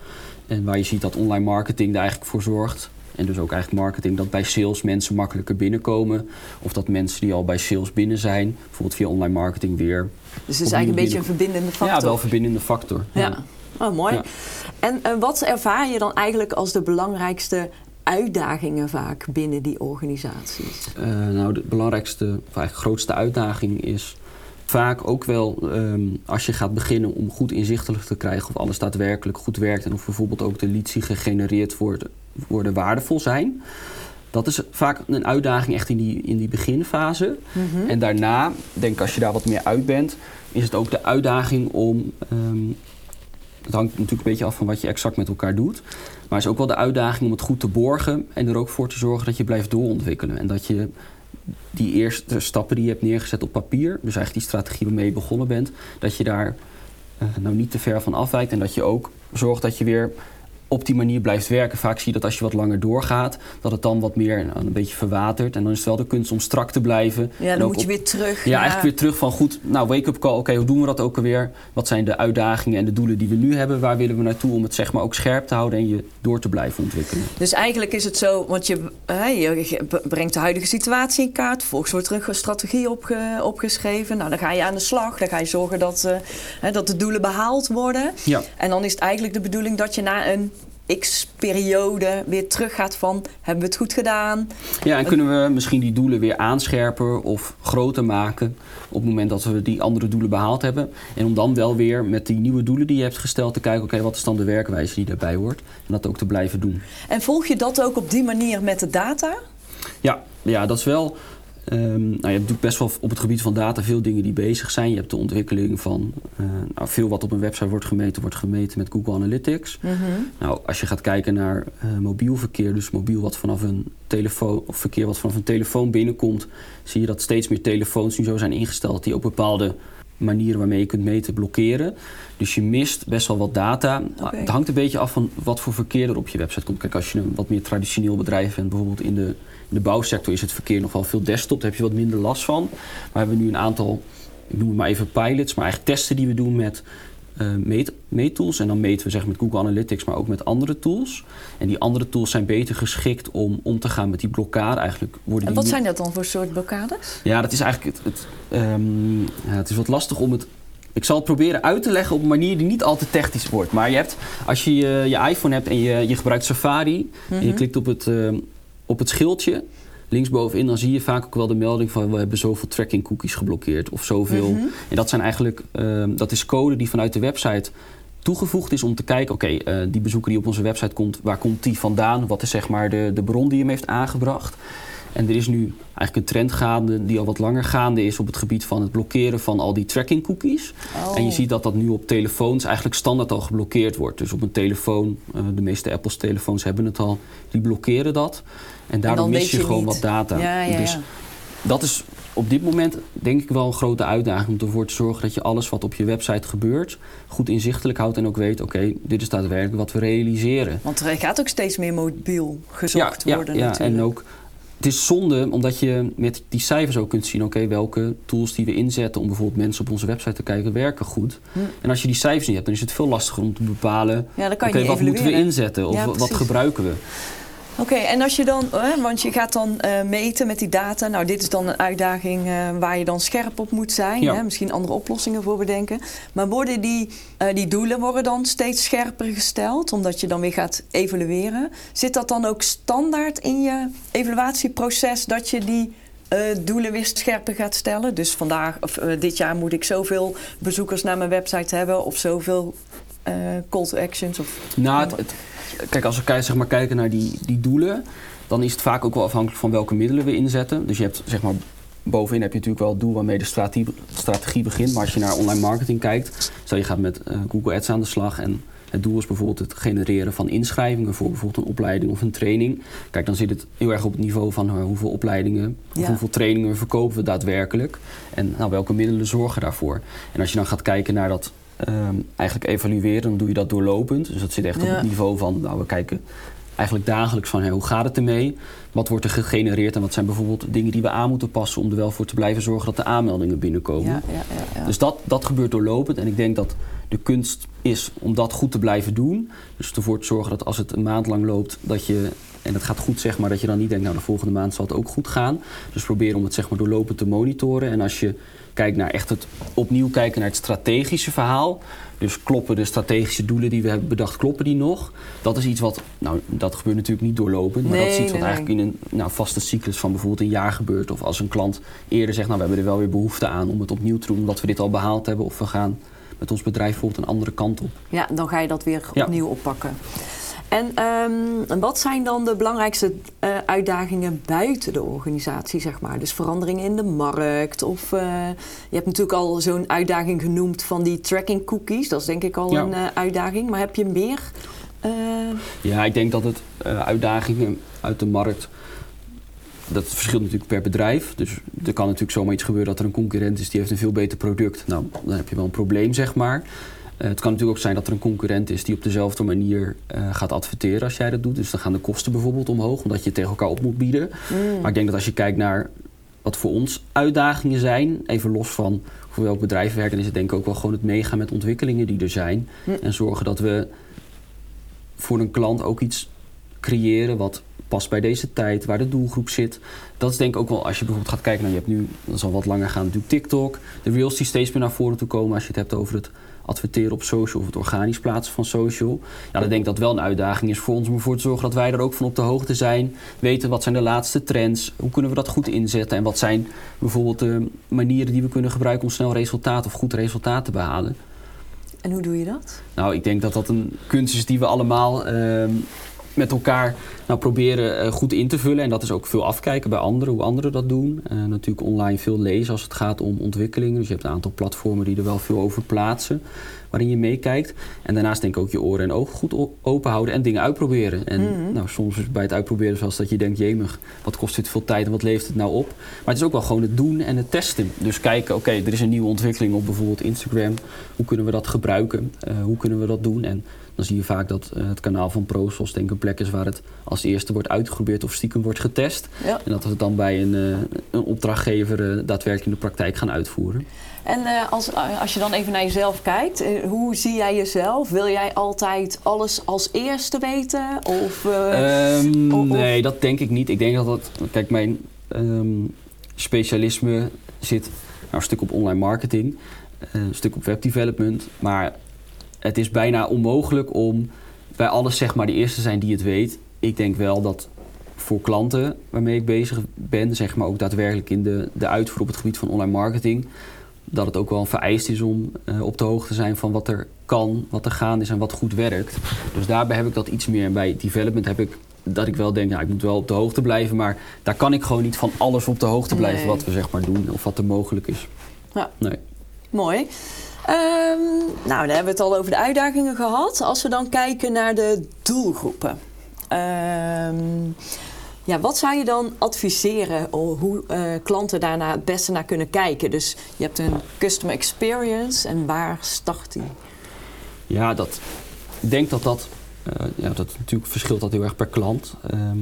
En waar je ziet dat online marketing er eigenlijk voor zorgt. En dus ook eigenlijk marketing dat bij sales mensen makkelijker binnenkomen. Of dat mensen die al bij sales binnen zijn, bijvoorbeeld via online marketing weer. Dus het is eigenlijk een beetje een verbindende factor. Ja, wel verbindende factor. Ja. Oh, mooi. Ja. En eh, wat ervaar je dan eigenlijk als de belangrijkste uitdagingen vaak binnen die organisaties? Eh, nou, de belangrijkste, of eigenlijk grootste uitdaging is vaak ook wel ehm, als je gaat beginnen om goed inzichtelijk te krijgen of alles daadwerkelijk goed werkt en of bijvoorbeeld ook de leads die gegenereerd worden, worden waardevol zijn. Dat is vaak een uitdaging echt in die, in die beginfase. Mhm. En daarna, denk ik als je daar wat meer uit bent, is het ook de uitdaging om. ehm, het hangt natuurlijk een beetje af van wat je exact met elkaar doet. Maar het is ook wel de uitdaging om het goed te borgen en er ook voor te zorgen dat je blijft doorontwikkelen. En dat je die eerste stappen die je hebt neergezet op papier, dus eigenlijk die strategie waarmee je begonnen bent, dat je daar eh, nou niet te ver van afwijkt en dat je ook zorgt dat je weer op die manier blijft werken. Vaak zie je dat als je wat langer doorgaat, dat het dan wat meer nou, een beetje verwatert. En dan is het wel de kunst om strak te blijven. Ja, En dan ook moet je op- weer terug. ja, eigenlijk weer terug van goed, nou wake-up call, oké, hoe doen we dat ook alweer? Wat zijn de uitdagingen en de doelen die we nu hebben? Waar willen we naartoe om het zeg maar ook scherp te houden en je door te blijven ontwikkelen? Dus eigenlijk is het zo, want je, hè, je brengt de huidige situatie in kaart. Vervolgens wordt er een strategie opge- opgeschreven. Nou, dan ga je aan de slag. Dan ga je zorgen dat, eh, hè, dat de doelen behaald worden. Ja, En dan is het eigenlijk de bedoeling dat je na een x-periode weer teruggaat van... hebben we het goed gedaan? ja en kunnen we misschien die doelen weer aanscherpen of groter maken op het moment dat we die andere doelen behaald hebben. En om dan wel weer met die nieuwe doelen die je hebt gesteld te kijken, oké, wat is dan de werkwijze die daarbij hoort? En dat ook te blijven doen. En volg je dat ook op die manier met de data? Ja, ja dat is wel. Ehm, nou, je hebt natuurlijk best wel op het gebied van data veel dingen die bezig zijn. Je hebt de ontwikkeling van eh, nou, veel wat op een website wordt gemeten, wordt gemeten met Google Analytics. Nou, als je gaat kijken naar eh, mobiel verkeer, dus mobiel wat vanaf een telefoon of verkeer wat vanaf een telefoon binnenkomt, zie je dat steeds meer telefoons nu zo zijn ingesteld die op bepaalde manieren waarmee je kunt meten blokkeren. Dus je mist best wel wat data. Oké. Het hangt een beetje af van wat voor verkeer er op je website komt. Kijk, als je een wat meer traditioneel bedrijf bent, bijvoorbeeld in de, de bouwsector, is het verkeer nog wel veel desktop. Daar heb je wat minder last van. Maar we hebben nu een aantal, ik noem het maar even pilots, maar eigenlijk testen die we doen met uh, meet, meettools. En dan meten we zeg met Google Analytics, maar ook met andere tools. En die andere tools zijn beter geschikt om om te gaan met die blokkade. Eigenlijk worden en wat zijn dat dan voor soort blokkades? Ja, dat is eigenlijk het, het, um, ja, het is wat lastig om het ik zal het proberen uit te leggen op een manier die niet al te technisch wordt. Maar je hebt, als je je, je iPhone hebt en je, je gebruikt Safari en je mhm. klikt op het, uh, op het schildje linksbovenin, dan zie je vaak ook wel de melding van we hebben zoveel tracking cookies geblokkeerd of zoveel. Mhm. En dat zijn eigenlijk, uh, dat is code die vanuit de website toegevoegd is om te kijken, oké, okay, uh, die bezoeker die op onze website komt, waar komt die vandaan? Wat is zeg maar de, de bron die hem heeft aangebracht? En er is nu eigenlijk een trend gaande die al wat langer gaande is op het gebied van het blokkeren van al die tracking cookies. Oh. En je ziet dat dat nu op telefoons eigenlijk standaard al geblokkeerd wordt. Dus op een telefoon, uh, de meeste Apple's telefoons hebben het al, die blokkeren dat. En daardoor mis je, je gewoon wat data. Ja, ja, dus dat is op dit moment denk ik wel een grote uitdaging om ervoor te zorgen dat je alles wat op je website gebeurt goed inzichtelijk houdt en ook weet, oké, dit is daadwerkelijk wat we realiseren. Want er gaat ook steeds meer mobiel gezocht worden ja, natuurlijk. en ook het is zonde omdat je met die cijfers ook kunt zien... oké, welke tools die we inzetten om bijvoorbeeld mensen op onze website te kijken... werken goed. Hm. En als je die cijfers niet hebt, dan is het veel lastiger om te bepalen... Ja, oké, wat moeten we inzetten of wat gebruiken we. Oké, en als je dan, want je gaat dan uh, meten met die data. Nou, dit is dan een uitdaging uh, waar je dan scherp op moet zijn. Hè? Misschien andere oplossingen voor bedenken. Maar worden die, uh, die doelen worden dan steeds scherper gesteld, omdat je dan weer gaat evalueren? Zit dat dan ook standaard in je evaluatieproces dat je die doelen weer scherper gaat stellen? Dus vandaag of dit jaar moet ik zoveel bezoekers naar mijn website hebben of zoveel call to actions? Of, nou, het kijk, als we zeg maar, kijken naar die, die doelen, dan is het vaak ook wel afhankelijk van welke middelen we inzetten. Dus je hebt zeg maar. Bovenin heb je natuurlijk wel het doel waarmee de strategie, strategie begint. Maar als je naar online marketing kijkt, stel je gaat met uh, Google Ads aan de slag en het doel is bijvoorbeeld het genereren van inschrijvingen voor bijvoorbeeld een opleiding of een training. Kijk, dan zit het heel erg op het niveau van uh, hoeveel opleidingen of hoeveel trainingen verkopen we daadwerkelijk. En nou, welke middelen zorgen daarvoor. En als je dan gaat kijken naar dat um, eigenlijk evalueren, dan doe je dat doorlopend. Dus dat zit echt op het niveau van, nou, we kijken eigenlijk dagelijks van hoe gaat het ermee? Wat wordt er gegenereerd en wat zijn bijvoorbeeld dingen die we aan moeten passen om er wel voor te blijven zorgen dat de aanmeldingen binnenkomen. Ja, ja, dus dat, dat gebeurt doorlopend en ik denk dat de kunst is om dat goed te blijven doen. Dus ervoor te zorgen dat als het een maand lang loopt, dat je, en het gaat goed zeg maar, dat je dan niet denkt, nou de volgende maand zal het ook goed gaan. Dus probeer om het zeg maar doorlopend te monitoren. En als je kijkt naar echt het opnieuw kijken naar het strategische verhaal. Dus kloppen de strategische doelen die we hebben bedacht, kloppen die nog? Dat is iets wat, nou dat gebeurt natuurlijk niet doorlopend, maar dat is iets wat eigenlijk in een nou, vaste cyclus van bijvoorbeeld een jaar gebeurt. Of als een klant eerder zegt, nou we hebben er wel weer behoefte aan om het opnieuw te doen, omdat we dit al behaald hebben. Of we gaan met ons bedrijf bijvoorbeeld een andere kant op. Ja, dan ga je dat weer opnieuw oppakken. En um, wat zijn dan de belangrijkste uh, uitdagingen buiten de organisatie, zeg maar? Dus veranderingen in de markt of... Uh, je hebt natuurlijk al zo'n uitdaging genoemd van die tracking cookies. Dat is denk ik al een uh, uitdaging. Maar heb je meer? Ja, ik denk dat het uitdagingen uit de markt dat verschilt natuurlijk per bedrijf. Dus er kan natuurlijk zomaar iets gebeuren dat er een concurrent is die heeft een veel beter product. Nou, dan heb je wel een probleem, zeg maar. Uh, het kan natuurlijk ook zijn dat er een concurrent is die op dezelfde manier uh, gaat adverteren als jij dat doet. Dus dan gaan de kosten bijvoorbeeld omhoog, omdat je tegen elkaar op moet bieden. Mm. Maar ik denk dat als je kijkt naar wat voor ons uitdagingen zijn, even los van voor welk bedrijf werken, is het denk ik ook wel gewoon het meegaan met ontwikkelingen die er zijn. Mm. En zorgen dat we voor een klant ook iets creëren wat past bij deze tijd, waar de doelgroep zit. Dat is denk ik ook wel, als je bijvoorbeeld gaat kijken naar, je hebt nu, dat zal wat langer gaan, natuurlijk TikTok, de Reels die steeds meer naar voren toe komen als je het hebt over het adverteren op social of het organisch plaatsen van social. Ja, dan denk ik dat wel een uitdaging is voor ons om ervoor te zorgen dat wij er ook van op de hoogte zijn. Weten wat zijn de laatste trends, hoe kunnen we dat goed inzetten en wat zijn bijvoorbeeld de manieren die we kunnen gebruiken om snel resultaat of goed resultaat te behalen. En hoe doe je dat? Nou, ik denk dat dat een kunst is die we allemaal uh, met elkaar nou, proberen uh, goed in te vullen. En dat is ook veel afkijken bij anderen, hoe anderen dat doen. Uh, natuurlijk online veel lezen als het gaat om ontwikkelingen. Dus je hebt een aantal platformen die er wel veel over plaatsen, waarin je meekijkt. En daarnaast denk ik ook je oren en ogen goed open houden en dingen uitproberen. En mm nou, soms is bij het uitproberen zoals dat je denkt, jemig, wat kost dit veel tijd en wat levert het nou op? Maar het is ook wel gewoon het doen en het testen. Dus kijken, oké, er is een nieuwe ontwikkeling op bijvoorbeeld Instagram. Hoe kunnen we dat gebruiken? Uh, hoe kunnen we dat doen? En dan zie je vaak dat uh, het kanaal van ProSos denk ik een plek is waar het als eerste wordt uitgeprobeerd of stiekem wordt getest. En dat we het dan bij een, uh, een opdrachtgever uh, daadwerkelijk in de praktijk gaan uitvoeren. En als, als je dan even naar jezelf kijkt, hoe zie jij jezelf? Wil jij altijd alles als eerste weten? Of, um, of, nee, dat denk ik niet. Ik denk dat dat. Kijk, mijn um, specialisme zit nou, een stuk op online marketing, een stuk op webdevelopment. Maar het is bijna onmogelijk om bij alles zeg maar de eerste te zijn die het weet. Ik denk wel dat voor klanten waarmee ik bezig ben, zeg maar ook daadwerkelijk in de, de uitvoer op het gebied van online marketing, dat het ook wel een vereist is om uh, op de hoogte te zijn van wat er kan, wat er gaande is en wat goed werkt. Dus daarbij heb ik dat iets meer. En bij development heb ik dat ik wel denk, nou, ik moet wel op de hoogte blijven, maar daar kan ik gewoon niet van alles op de hoogte blijven Nee. wat we zeg maar doen of wat er mogelijk is. Ja. Nee. Mooi. Ehm, nou, dan hebben we het al over de uitdagingen gehad. Als we dan kijken naar de doelgroepen. Ehm, ja, wat zou je dan adviseren o- hoe eh, klanten daarna het beste naar kunnen kijken? Dus je hebt een customer experience en waar start die? Ja, dat, ik denk dat dat, eh, ja, dat natuurlijk verschilt dat heel erg per klant. Ehm,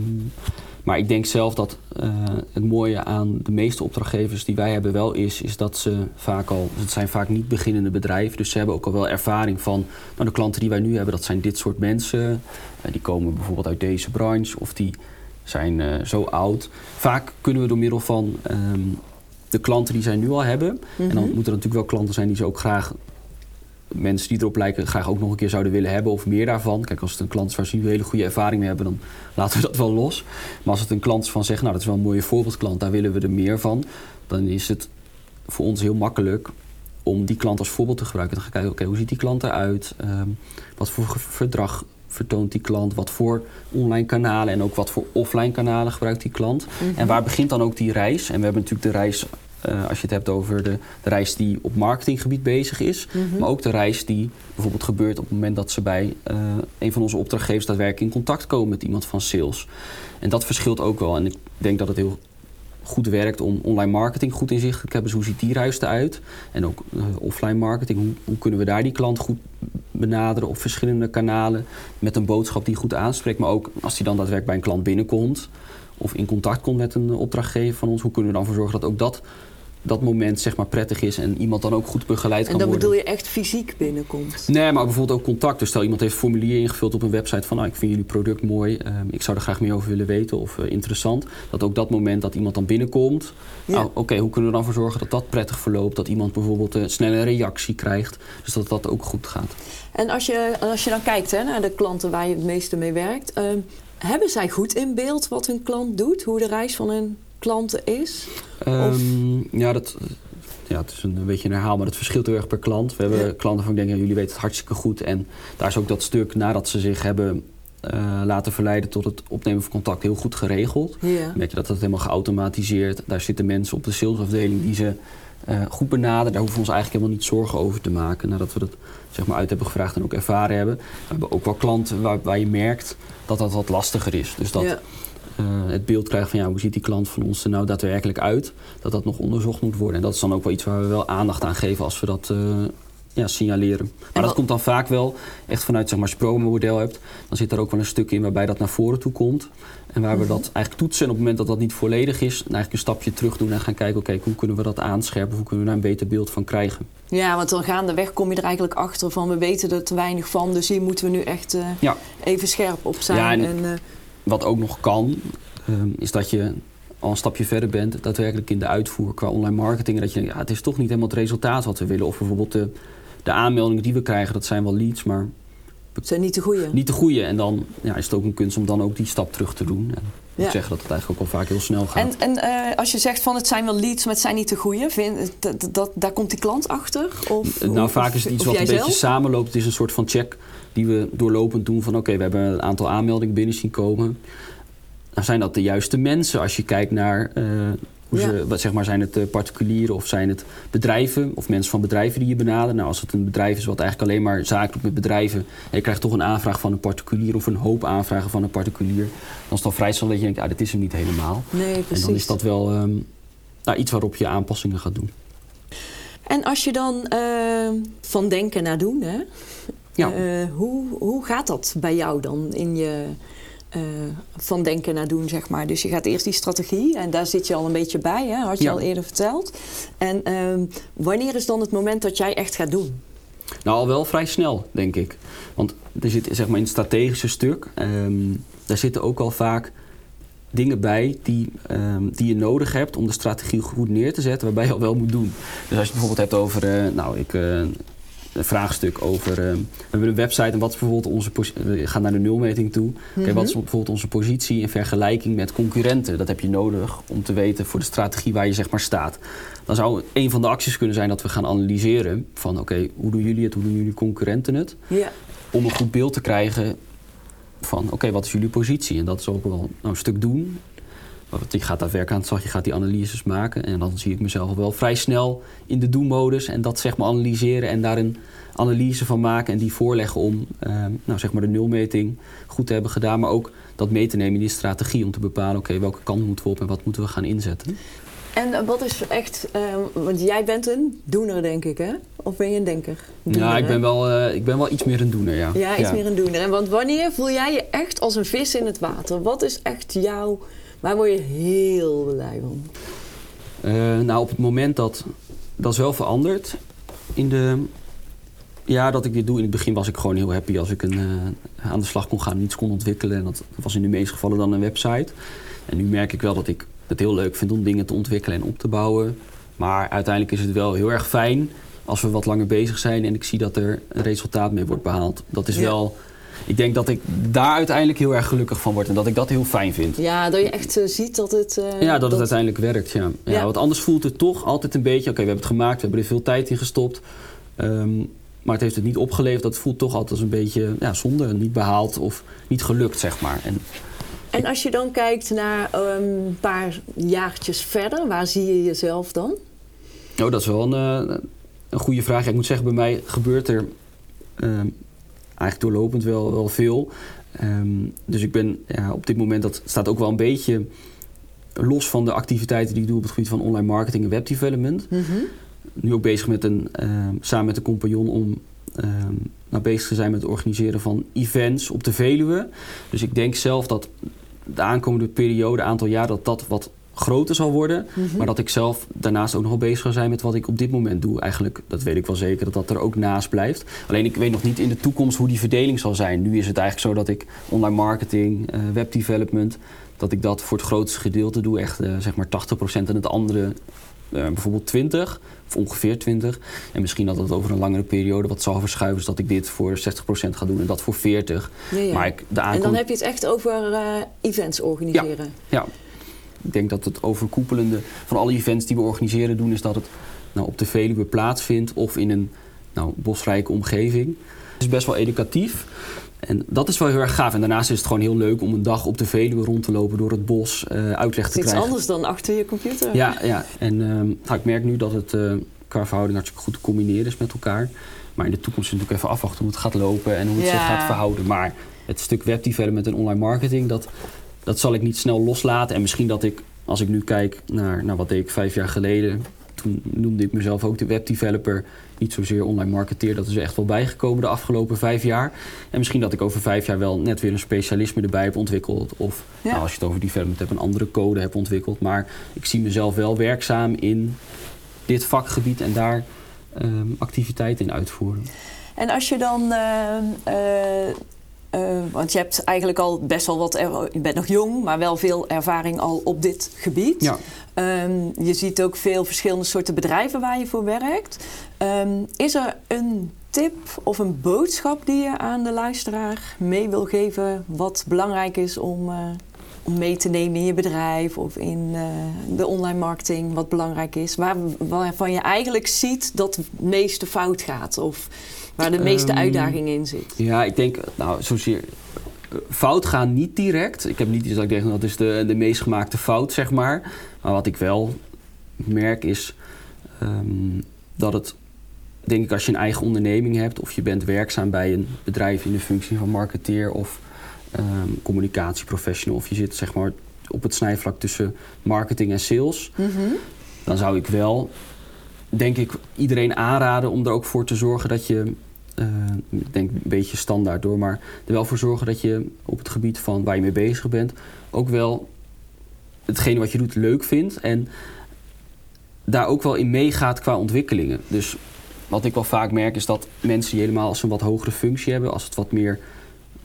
maar ik denk zelf dat eh, het mooie aan de meeste opdrachtgevers die wij hebben wel is, is dat ze vaak al, het zijn vaak niet beginnende bedrijven, dus ze hebben ook al wel ervaring van, nou de klanten die wij nu hebben, dat zijn dit soort mensen. Eh, die komen bijvoorbeeld uit deze branche of die zijn eh, zo oud. Vaak kunnen we door middel van ehm, de klanten die zij nu al hebben, en dan moeten er natuurlijk wel klanten zijn die ze ook graag mensen die erop lijken graag ook nog een keer zouden willen hebben of meer daarvan. Kijk, als het een klant is waar ze nu een hele goede ervaring mee hebben, dan [laughs] laten we dat wel los. Maar als het een klant is van zegt, nou dat is wel een mooie voorbeeldklant, daar willen we er meer van, dan is het voor ons heel makkelijk om die klant als voorbeeld te gebruiken. Dan ga ik kijken, oké, hoe ziet die klant eruit? Ehm, wat voor verdrag vertoont die klant? Wat voor online kanalen en ook wat voor offline kanalen gebruikt die klant? En waar begint dan ook die reis? En we hebben natuurlijk de reis, eh, als je het hebt over de, de reis die op marketinggebied bezig is, maar ook de reis die bijvoorbeeld gebeurt op het moment dat ze bij eh, een van onze opdrachtgevers daadwerkelijk in contact komen met iemand van sales. En dat verschilt ook wel. En ik denk dat het heel goed werkt om online marketing goed inzichtelijk te hebben. Dus hoe ziet die reis eruit? En ook eh, offline marketing. Hoe, hoe kunnen we daar die klant goed benaderen op verschillende kanalen met een boodschap die goed aanspreekt. Maar ook als die dan daadwerkelijk bij een klant binnenkomt of in contact komt met een opdrachtgever van ons. Hoe kunnen we dan voor zorgen dat ook dat, dat moment zeg maar prettig is en iemand dan ook goed begeleid En kan dan worden. bedoel je echt fysiek binnenkomt? Nee, maar bijvoorbeeld ook contact. Dus stel iemand heeft een formulier ingevuld op een website van... Nou, ik vind jullie product mooi, ehm, ik zou er graag meer over willen weten of eh, interessant. Dat ook dat moment dat iemand dan binnenkomt... Ja. Nou, oké, hoe kunnen we dan voor zorgen dat dat prettig verloopt? Dat iemand bijvoorbeeld een snelle reactie krijgt. Dus dat dat ook goed gaat. En als je, als je dan kijkt hè, naar de klanten waar je het meeste mee werkt, ehm, hebben zij goed in beeld wat hun klant doet, hoe de reis van hun klanten is? Ehm, ja, dat, ja, het is een, beetje een herhaal, maar dat verschilt heel erg per klant. We hebben Ja. klanten van ik denk, ja, jullie weten het hartstikke goed. En daar is ook dat stuk nadat ze zich hebben eh, laten verleiden tot het opnemen van contact heel goed geregeld. Ja. Dan merk je dat dat helemaal geautomatiseerd. Daar zitten mensen op de salesafdeling die ze eh, goed benaderen. Daar hoeven we ons eigenlijk helemaal niet zorgen over te maken. Nadat we dat zeg maar, uit hebben gevraagd en ook ervaren hebben. We hebben ook wel klanten waar, waar je merkt dat dat wat lastiger is. Dus dat. Eh, het beeld krijgt van ja, hoe ziet die klant van ons er nou daadwerkelijk uit? Dat dat nog onderzocht moet worden. En dat is dan ook wel iets waar we wel aandacht aan geven als we dat eh, ja, signaleren. Maar dat komt dan vaak wel echt vanuit, zeg maar, als je promo-model hebt, dan zit er ook wel een stuk in waarbij dat naar voren toe komt. En waar we dat eigenlijk toetsen. En op het moment dat dat niet volledig is, dan eigenlijk een stapje terug doen en gaan kijken, oké, hoe kunnen we dat aanscherpen? Hoe kunnen we daar een beter beeld van krijgen? ja, want dan gaandeweg kom je er eigenlijk achter van we weten er te weinig van, dus hier moeten we nu echt eh, Ja. even scherp op zijn. Ja, en- en, Wat ook nog kan, ehm, is dat je al een stapje verder bent, daadwerkelijk in de uitvoer qua online marketing. En dat je denkt, ja, het is toch niet helemaal het resultaat wat we willen. Of bijvoorbeeld de, de aanmeldingen die we krijgen, dat zijn wel leads, maar het zijn niet de goede. niet de goede. En dan ja, is het ook een kunst om dan ook die stap terug te doen. En ik moet Ja. zeggen dat het eigenlijk ook al vaak heel snel gaat. En, en eh, als je zegt van het zijn wel leads, maar het zijn niet de goede, vind, dat, dat, daar komt die klant achter? Of, nou, of- vaak is het iets wat een beetje samenloopt. Het is een soort van check die we doorlopend doen van oké, we hebben een aantal aanmeldingen binnen zien komen. Nou, zijn dat de juiste mensen als je kijkt naar eh, hoe Ja. ze, wat, zeg maar, zijn het eh, particulieren of zijn het bedrijven of mensen van bedrijven die je benaderen? Nou, als het een bedrijf is wat eigenlijk alleen maar zaken doet met bedrijven en je krijgt toch een aanvraag van een particulier of een hoop aanvragen van een particulier, dan is het dan vrij snel dat je denkt, ah, dit is hem niet helemaal. Nee, En precies. dan is dat wel ehm, nou, iets waarop je aanpassingen gaat doen. En als je dan eh, van denken naar doen, hè? Ja. Eh, hoe, hoe gaat dat bij jou dan in je eh, van denken naar doen, zeg maar. Dus je gaat eerst die strategie en daar zit je al een beetje bij, hè? had je Ja. al eerder verteld. En ehm, wanneer is dan het moment dat jij echt gaat doen? Nou, al wel vrij snel, denk ik. Want er zit zeg maar in het strategische stuk, ehm, daar zitten ook al vaak dingen bij die, ehm, die je nodig hebt om de strategie goed neer te zetten, waarbij je al wel moet doen. Dus als je het bijvoorbeeld hebt over, eh, nou, ik, eh, een vraagstuk over, ehm, we hebben een website en wat is bijvoorbeeld onze, posi- we gaan naar de nulmeting toe. Oké, wat is bijvoorbeeld onze positie in vergelijking met concurrenten? Dat heb je nodig om te weten voor de strategie waar je zeg maar staat. Dan zou een van de acties kunnen zijn dat we gaan analyseren van oké, hoe doen jullie het, hoe doen jullie concurrenten het? Om een goed beeld te krijgen van oké, wat is jullie positie? En dat is ook wel nou, een stuk doen. Want je gaat daar werken aan het slag, je gaat die analyses maken. En dan zie ik mezelf wel vrij snel in de do-modus. En dat zeg maar analyseren en daar een analyse van maken. En die voorleggen om eh, nou, zeg maar de nulmeting goed te hebben gedaan. Maar ook dat mee te nemen in die strategie om te bepalen... oké, welke kant moeten we op en wat moeten we gaan inzetten. En eh, wat is echt, ehm, want jij bent een doener, denk ik, hè? Of ben je een denker? Doener, ja, ik ben, wel, eh, ik ben wel iets meer een doener, ja. Ja, iets meer een doener. En want wanneer voel jij je echt als een vis in het water? Wat is echt jouw, waar word je heel blij van? Eh, nou, op het moment dat dat is wel veranderd in de ja dat ik dit doe. In het begin was ik gewoon heel happy als ik een, eh, aan de slag kon gaan en iets kon ontwikkelen. En dat was in de meeste gevallen dan een website. En nu merk ik wel dat ik het heel leuk vind om dingen te ontwikkelen en op te bouwen. Maar uiteindelijk is het wel heel erg fijn als we wat langer bezig zijn en ik zie dat er een resultaat mee wordt behaald. Dat is Ja. wel. Ik denk dat ik daar uiteindelijk heel erg gelukkig van word en dat ik dat heel fijn vind. Ja, dat je echt eh, ziet dat het... eh, Ja, dat het uiteindelijk werkt, ja. ja. Ja. Want anders voelt het toch altijd een beetje... oké, we hebben het gemaakt, we hebben er veel tijd in gestopt... ehm, maar het heeft het niet opgeleverd. Dat voelt toch altijd als een beetje ja, zonde, niet behaald of niet gelukt, zeg maar. En En als je dan kijkt naar ehm, een paar jaartjes verder, waar zie je jezelf dan? oh, dat is wel een, eh, een goede vraag. Ja, ik moet zeggen, bij mij gebeurt er ehm, eigenlijk doorlopend wel, wel veel. Ehm, dus ik ben ja, op dit moment, dat staat ook wel een beetje los van de activiteiten die ik doe op het gebied van online marketing en webdevelopment. nu ook bezig met een, ehm, samen met een compagnon om ehm, nou bezig te zijn met het organiseren van events op de Veluwe. Dus ik denk zelf dat de aankomende periode, aantal jaar, dat dat wat groter zal worden. Maar dat ik zelf daarnaast ook nog wel bezig ga zijn met wat ik op dit moment doe. Eigenlijk, dat weet ik wel zeker, dat dat er ook naast blijft. Alleen ik weet nog niet in de toekomst hoe die verdeling zal zijn. Nu is het eigenlijk zo dat ik online marketing, eh, webdevelopment, dat ik dat voor het grootste gedeelte doe. Echt eh, zeg maar 80% en het andere eh, bijvoorbeeld 20 of ongeveer 20. En misschien dat het over een langere periode wat zal verschuiven, dus dat ik dit voor 60% ga doen en dat voor 40. Ja, ja. Maar ik, de En dan heb je het echt over eh, events organiseren. ja, ik denk dat het overkoepelende van alle events die we organiseren doen, is dat het nou, op de Veluwe plaatsvindt of in een nou, bosrijke omgeving. Het is best wel educatief. En dat is wel heel erg gaaf. En daarnaast is het gewoon heel leuk om een dag op de Veluwe rond te lopen door het bos, eh, uitleg Het te is iets krijgen. anders dan achter je computer. Ja, ja. en ehm, nou, ik merk nu dat het eh qua verhouding hartstikke goed te combineren is met elkaar. Maar in de toekomst is het natuurlijk even afwachten hoe het gaat lopen en hoe het zich gaat verhouden. Maar het stuk webdevelopment en online marketing, dat, dat zal ik niet snel loslaten. En misschien dat ik, als ik nu kijk naar, naar wat deed ik vijf jaar geleden, toen noemde ik mezelf ook de webdeveloper. Niet zozeer online marketeer, dat is er echt wel bijgekomen de afgelopen vijf jaar. En misschien dat ik over vijf jaar wel net weer een specialisme erbij heb ontwikkeld. Of Ja. nou, als je het over development hebt, een andere code heb ontwikkeld. Maar ik zie mezelf wel werkzaam in dit vakgebied en daar ehm, activiteiten in uitvoeren. En als je dan, ehm, eh, eh, want je hebt eigenlijk al best wel wat, er- je bent nog jong, maar wel veel ervaring al op dit gebied. Ja. Ehm, je ziet ook veel verschillende soorten bedrijven waar je voor werkt. Ehm, is er een tip of een boodschap die je aan de luisteraar mee wil geven, wat belangrijk is om, eh, om mee te nemen in je bedrijf of in eh, de online marketing, wat belangrijk is, waar, waarvan je eigenlijk ziet dat het meeste fout gaat of waar de meeste Ehm, uitdaging in zit? Ja, ik denk, nou, zozeer fout gaan niet direct. Ik heb niet iets dat ik denk, dat is de, de meest gemaakte fout, zeg maar. Maar wat ik wel merk is ehm, dat het, denk ik, als je een eigen onderneming hebt of je bent werkzaam bij een bedrijf in de functie van marketeer of ehm, communicatieprofessional of je zit, zeg maar, op het snijvlak tussen marketing en sales, dan zou ik wel, denk ik, iedereen aanraden om er ook voor te zorgen dat je eh, ik denk een beetje standaard door, maar er wel voor zorgen dat je op het gebied van waar je mee bezig bent ook wel hetgene wat je doet leuk vindt en daar ook wel in meegaat qua ontwikkelingen. Dus wat ik wel vaak merk is dat mensen die helemaal als ze een wat hogere functie hebben, als het wat meer,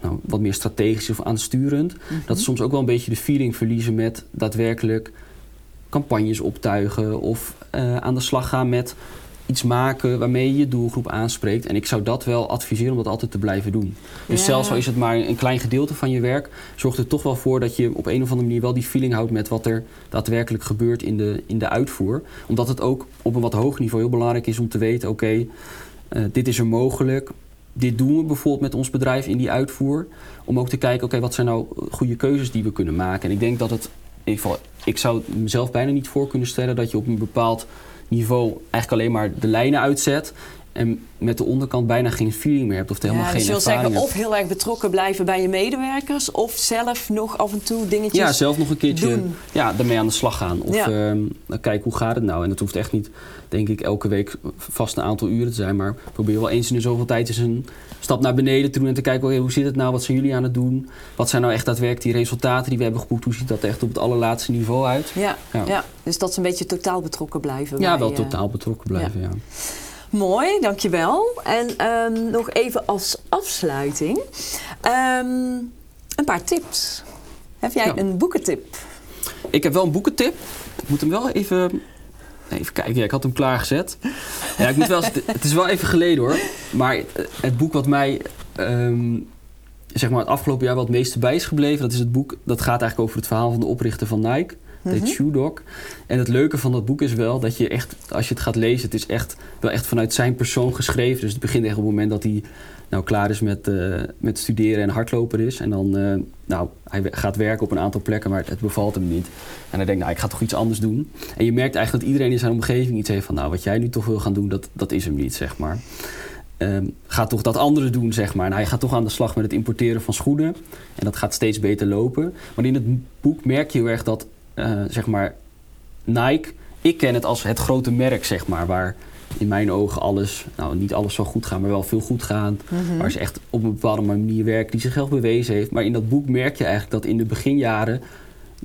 nou, wat meer strategisch of aansturend, dat ze soms ook wel een beetje de feeling verliezen met daadwerkelijk campagnes optuigen of eh, aan de slag gaan met iets maken waarmee je je doelgroep aanspreekt. En ik zou dat wel adviseren om dat altijd te blijven doen. Dus Ja. zelfs al is het maar een klein gedeelte van je werk, zorgt er toch wel voor dat je op een of andere manier wel die feeling houdt met wat er daadwerkelijk gebeurt in de, in de uitvoer. Omdat het ook op een wat hoger niveau heel belangrijk is om te weten: oké, eh, dit is er mogelijk. Dit doen we bijvoorbeeld met ons bedrijf in die uitvoer. Om ook te kijken, oké, wat zijn nou goede keuzes die we kunnen maken. En ik denk dat het, in ieder geval, ik zou het mezelf bijna niet voor kunnen stellen dat je op een bepaald niveau eigenlijk alleen maar de lijnen uitzet. En met de onderkant bijna geen feeling meer hebt of helemaal ja, geen dus je wil ervaring zeggen, of heel erg betrokken blijven bij je medewerkers, of zelf nog af en toe dingetjes. Ja, zelf nog een keertje doen. ja, daarmee aan de slag gaan. Of Ja. ehm, nou, kijk, hoe gaat het nou? En dat hoeft echt niet, denk ik, elke week vast een aantal uren te zijn. Maar probeer wel eens in de zoveel tijd eens een stap naar beneden te doen. En te kijken, hoe zit het nou? Wat zijn jullie aan het doen? Wat zijn nou echt daadwerkelijk die resultaten die we hebben geboekt? Hoe ziet dat echt op het allerlaatste niveau uit? Ja, Ja. ja. dus dat ze een beetje totaal betrokken blijven. Ja, bij, wel eh, totaal betrokken blijven, ja. Mooi, dankjewel. En ehm, nog even als afsluiting. Ehm, een paar tips. Heb jij een boekentip? Ik heb wel een boekentip. Ik moet hem wel even... Even kijken, ja, ik had hem klaargezet. Ja, ik moet wel, eens- [laughs] het is wel even geleden hoor. Maar het boek wat mij ehm, zeg maar het afgelopen jaar wel het meeste bij is gebleven... dat is het boek, dat gaat eigenlijk over het verhaal van de oprichter van Nike. Heet Mhm. Shoe Dog. En het leuke van dat boek is wel dat je echt, als je het gaat lezen... het is echt wel echt vanuit zijn persoon geschreven. Dus het begint echt op het moment dat hij nou klaar is met, eh, met studeren en hardloper is. En dan, eh, nou, hij gaat werken op een aantal plekken, maar het bevalt hem niet. En hij denkt, nou, ik ga toch iets anders doen. En je merkt eigenlijk dat iedereen in zijn omgeving iets heeft van... nou, wat jij nu toch wil gaan doen, dat, dat is hem niet, zeg maar. Ehm, ga toch dat andere doen, zeg maar. En hij gaat toch aan de slag met het importeren van schoenen. En dat gaat steeds beter lopen. Maar in het boek merk je heel erg dat, eh, zeg maar, Nike... Ik ken het als het grote merk, zeg maar, waar in mijn ogen alles... nou, niet alles zal goed gaan, maar wel veel goed gaan. Mhm. Waar ze echt op een bepaalde manier werkt, die zichzelf bewezen heeft. Maar in dat boek merk je eigenlijk dat in de beginjaren...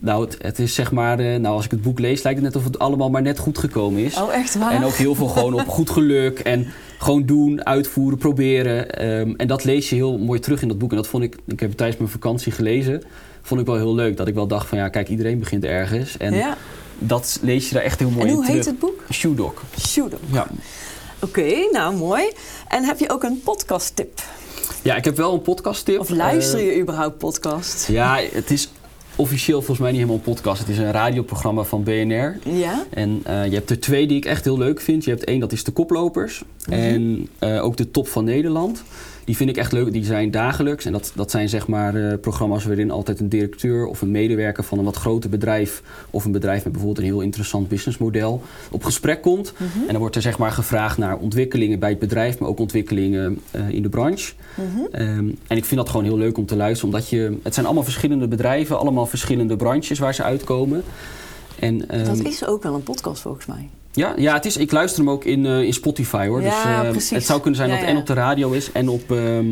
Nou, het, het is zeg maar... eh, nou, als ik het boek lees, lijkt het net of het allemaal maar net goed gekomen is. Oh, echt waar? En ook heel veel gewoon op [laughs] goed geluk en gewoon doen, uitvoeren, proberen. Ehm, en dat lees je heel mooi terug in dat boek. En dat vond ik, ik heb het tijdens mijn vakantie gelezen, vond ik wel heel leuk. Dat ik wel dacht van ja, kijk, iedereen begint ergens. En ja. dat lees je daar echt heel mooi En in hoe terug. heet het boek? Shoe Dog. Ja. Oké, nou mooi. En heb je ook een podcast tip? ja, ik heb wel een podcast tip. Of luister je überhaupt podcast? ja, het is officieel volgens mij niet helemaal een podcast. Het is een radioprogramma van BNR. Ja? En eh, je hebt er twee die ik echt heel leuk vind. Je hebt één, dat is de koplopers. Mhm. En eh, ook de top van Nederland. Die vind ik echt leuk. Die zijn dagelijks. En dat, dat zijn zeg maar eh, programma's waarin altijd een directeur of een medewerker van een wat groter bedrijf... of een bedrijf met bijvoorbeeld een heel interessant businessmodel op gesprek komt. Mhm. En dan wordt er zeg maar gevraagd naar ontwikkelingen bij het bedrijf... maar ook ontwikkelingen eh, in de branche. Mhm. Ehm, en ik vind dat gewoon heel leuk om te luisteren. Omdat je... Het zijn allemaal verschillende bedrijven. Allemaal verschillende branches waar ze uitkomen. En, Dat ehm, is ook wel een podcast volgens mij. Ja, ja het is, ik luister hem ook in, eh, in Spotify hoor. Ja, dus, precies. Het zou kunnen zijn Ja, dat het ja. en op de radio is en op, ehm,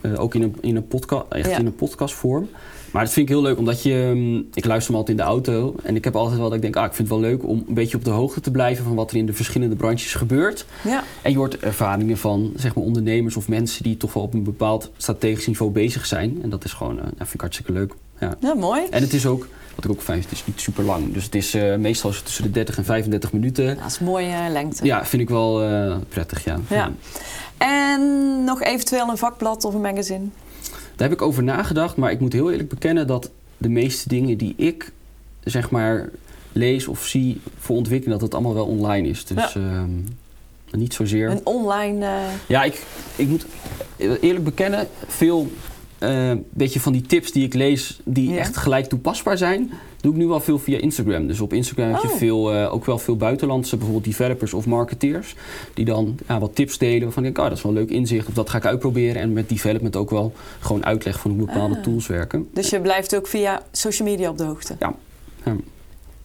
eh, ook in een, in, een podca echt in een podcastvorm. Maar dat vind ik heel leuk, omdat je... ehm, ik luister hem altijd in de auto. En ik heb altijd wel dat ik denk, ah, ik vind het wel leuk om een beetje op de hoogte te blijven van wat er in de verschillende branches gebeurt. Ja. En je hoort ervaringen van zeg maar, ondernemers of mensen die toch wel op een bepaald strategisch niveau bezig zijn. En dat is gewoon, dat vind ik hartstikke leuk. Ja. ja, mooi. En het is ook, wat ik ook fijn vind, het is niet super lang. Dus het is eh, meestal tussen de 30 en 35 minuten. Dat is mooie lengte. Ja, vind ik wel eh, prettig, ja. Ja. En nog eventueel een vakblad of een magazine? Daar heb ik over nagedacht, maar ik moet heel eerlijk bekennen dat de meeste dingen die ik zeg maar lees of zie voor ontwikkeling, dat het allemaal wel online is. Dus ehm, niet zozeer. Een online... eh, Ja, ik, ik moet eerlijk bekennen, veel eh beetje van die tips die ik lees, die Ja. echt gelijk toepasbaar zijn, doe ik nu wel veel via Instagram. Dus op Instagram heb je Oh. veel, eh, ook wel veel buitenlandse, bijvoorbeeld developers of marketeers, die dan ja, wat tips delen waarvan ik denk, oh, dat is wel een leuk inzicht, of dat ga ik uitproberen. En met development ook wel gewoon uitleg van hoe bepaalde Ah. tools werken. dus je blijft ook via social media op de hoogte. Ja. Ja.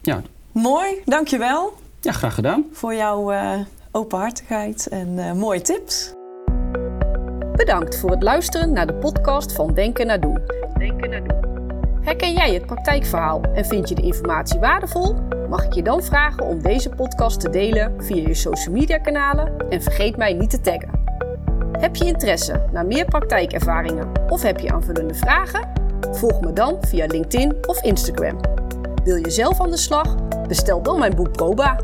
Ja. Mooi, dankjewel Ja, graag gedaan. voor jouw eh, openhartigheid en mooie tips. Bedankt voor het luisteren naar de podcast van Denken naar Doen. Denken naar Doen. Herken jij het praktijkverhaal en vind je de informatie waardevol? Mag ik je dan vragen om deze podcast te delen via je social media kanalen en vergeet mij niet te taggen. Heb je interesse naar meer praktijkervaringen of heb je aanvullende vragen? Volg me dan via LinkedIn of Instagram. Wil je zelf aan de slag? Bestel dan mijn boek Proba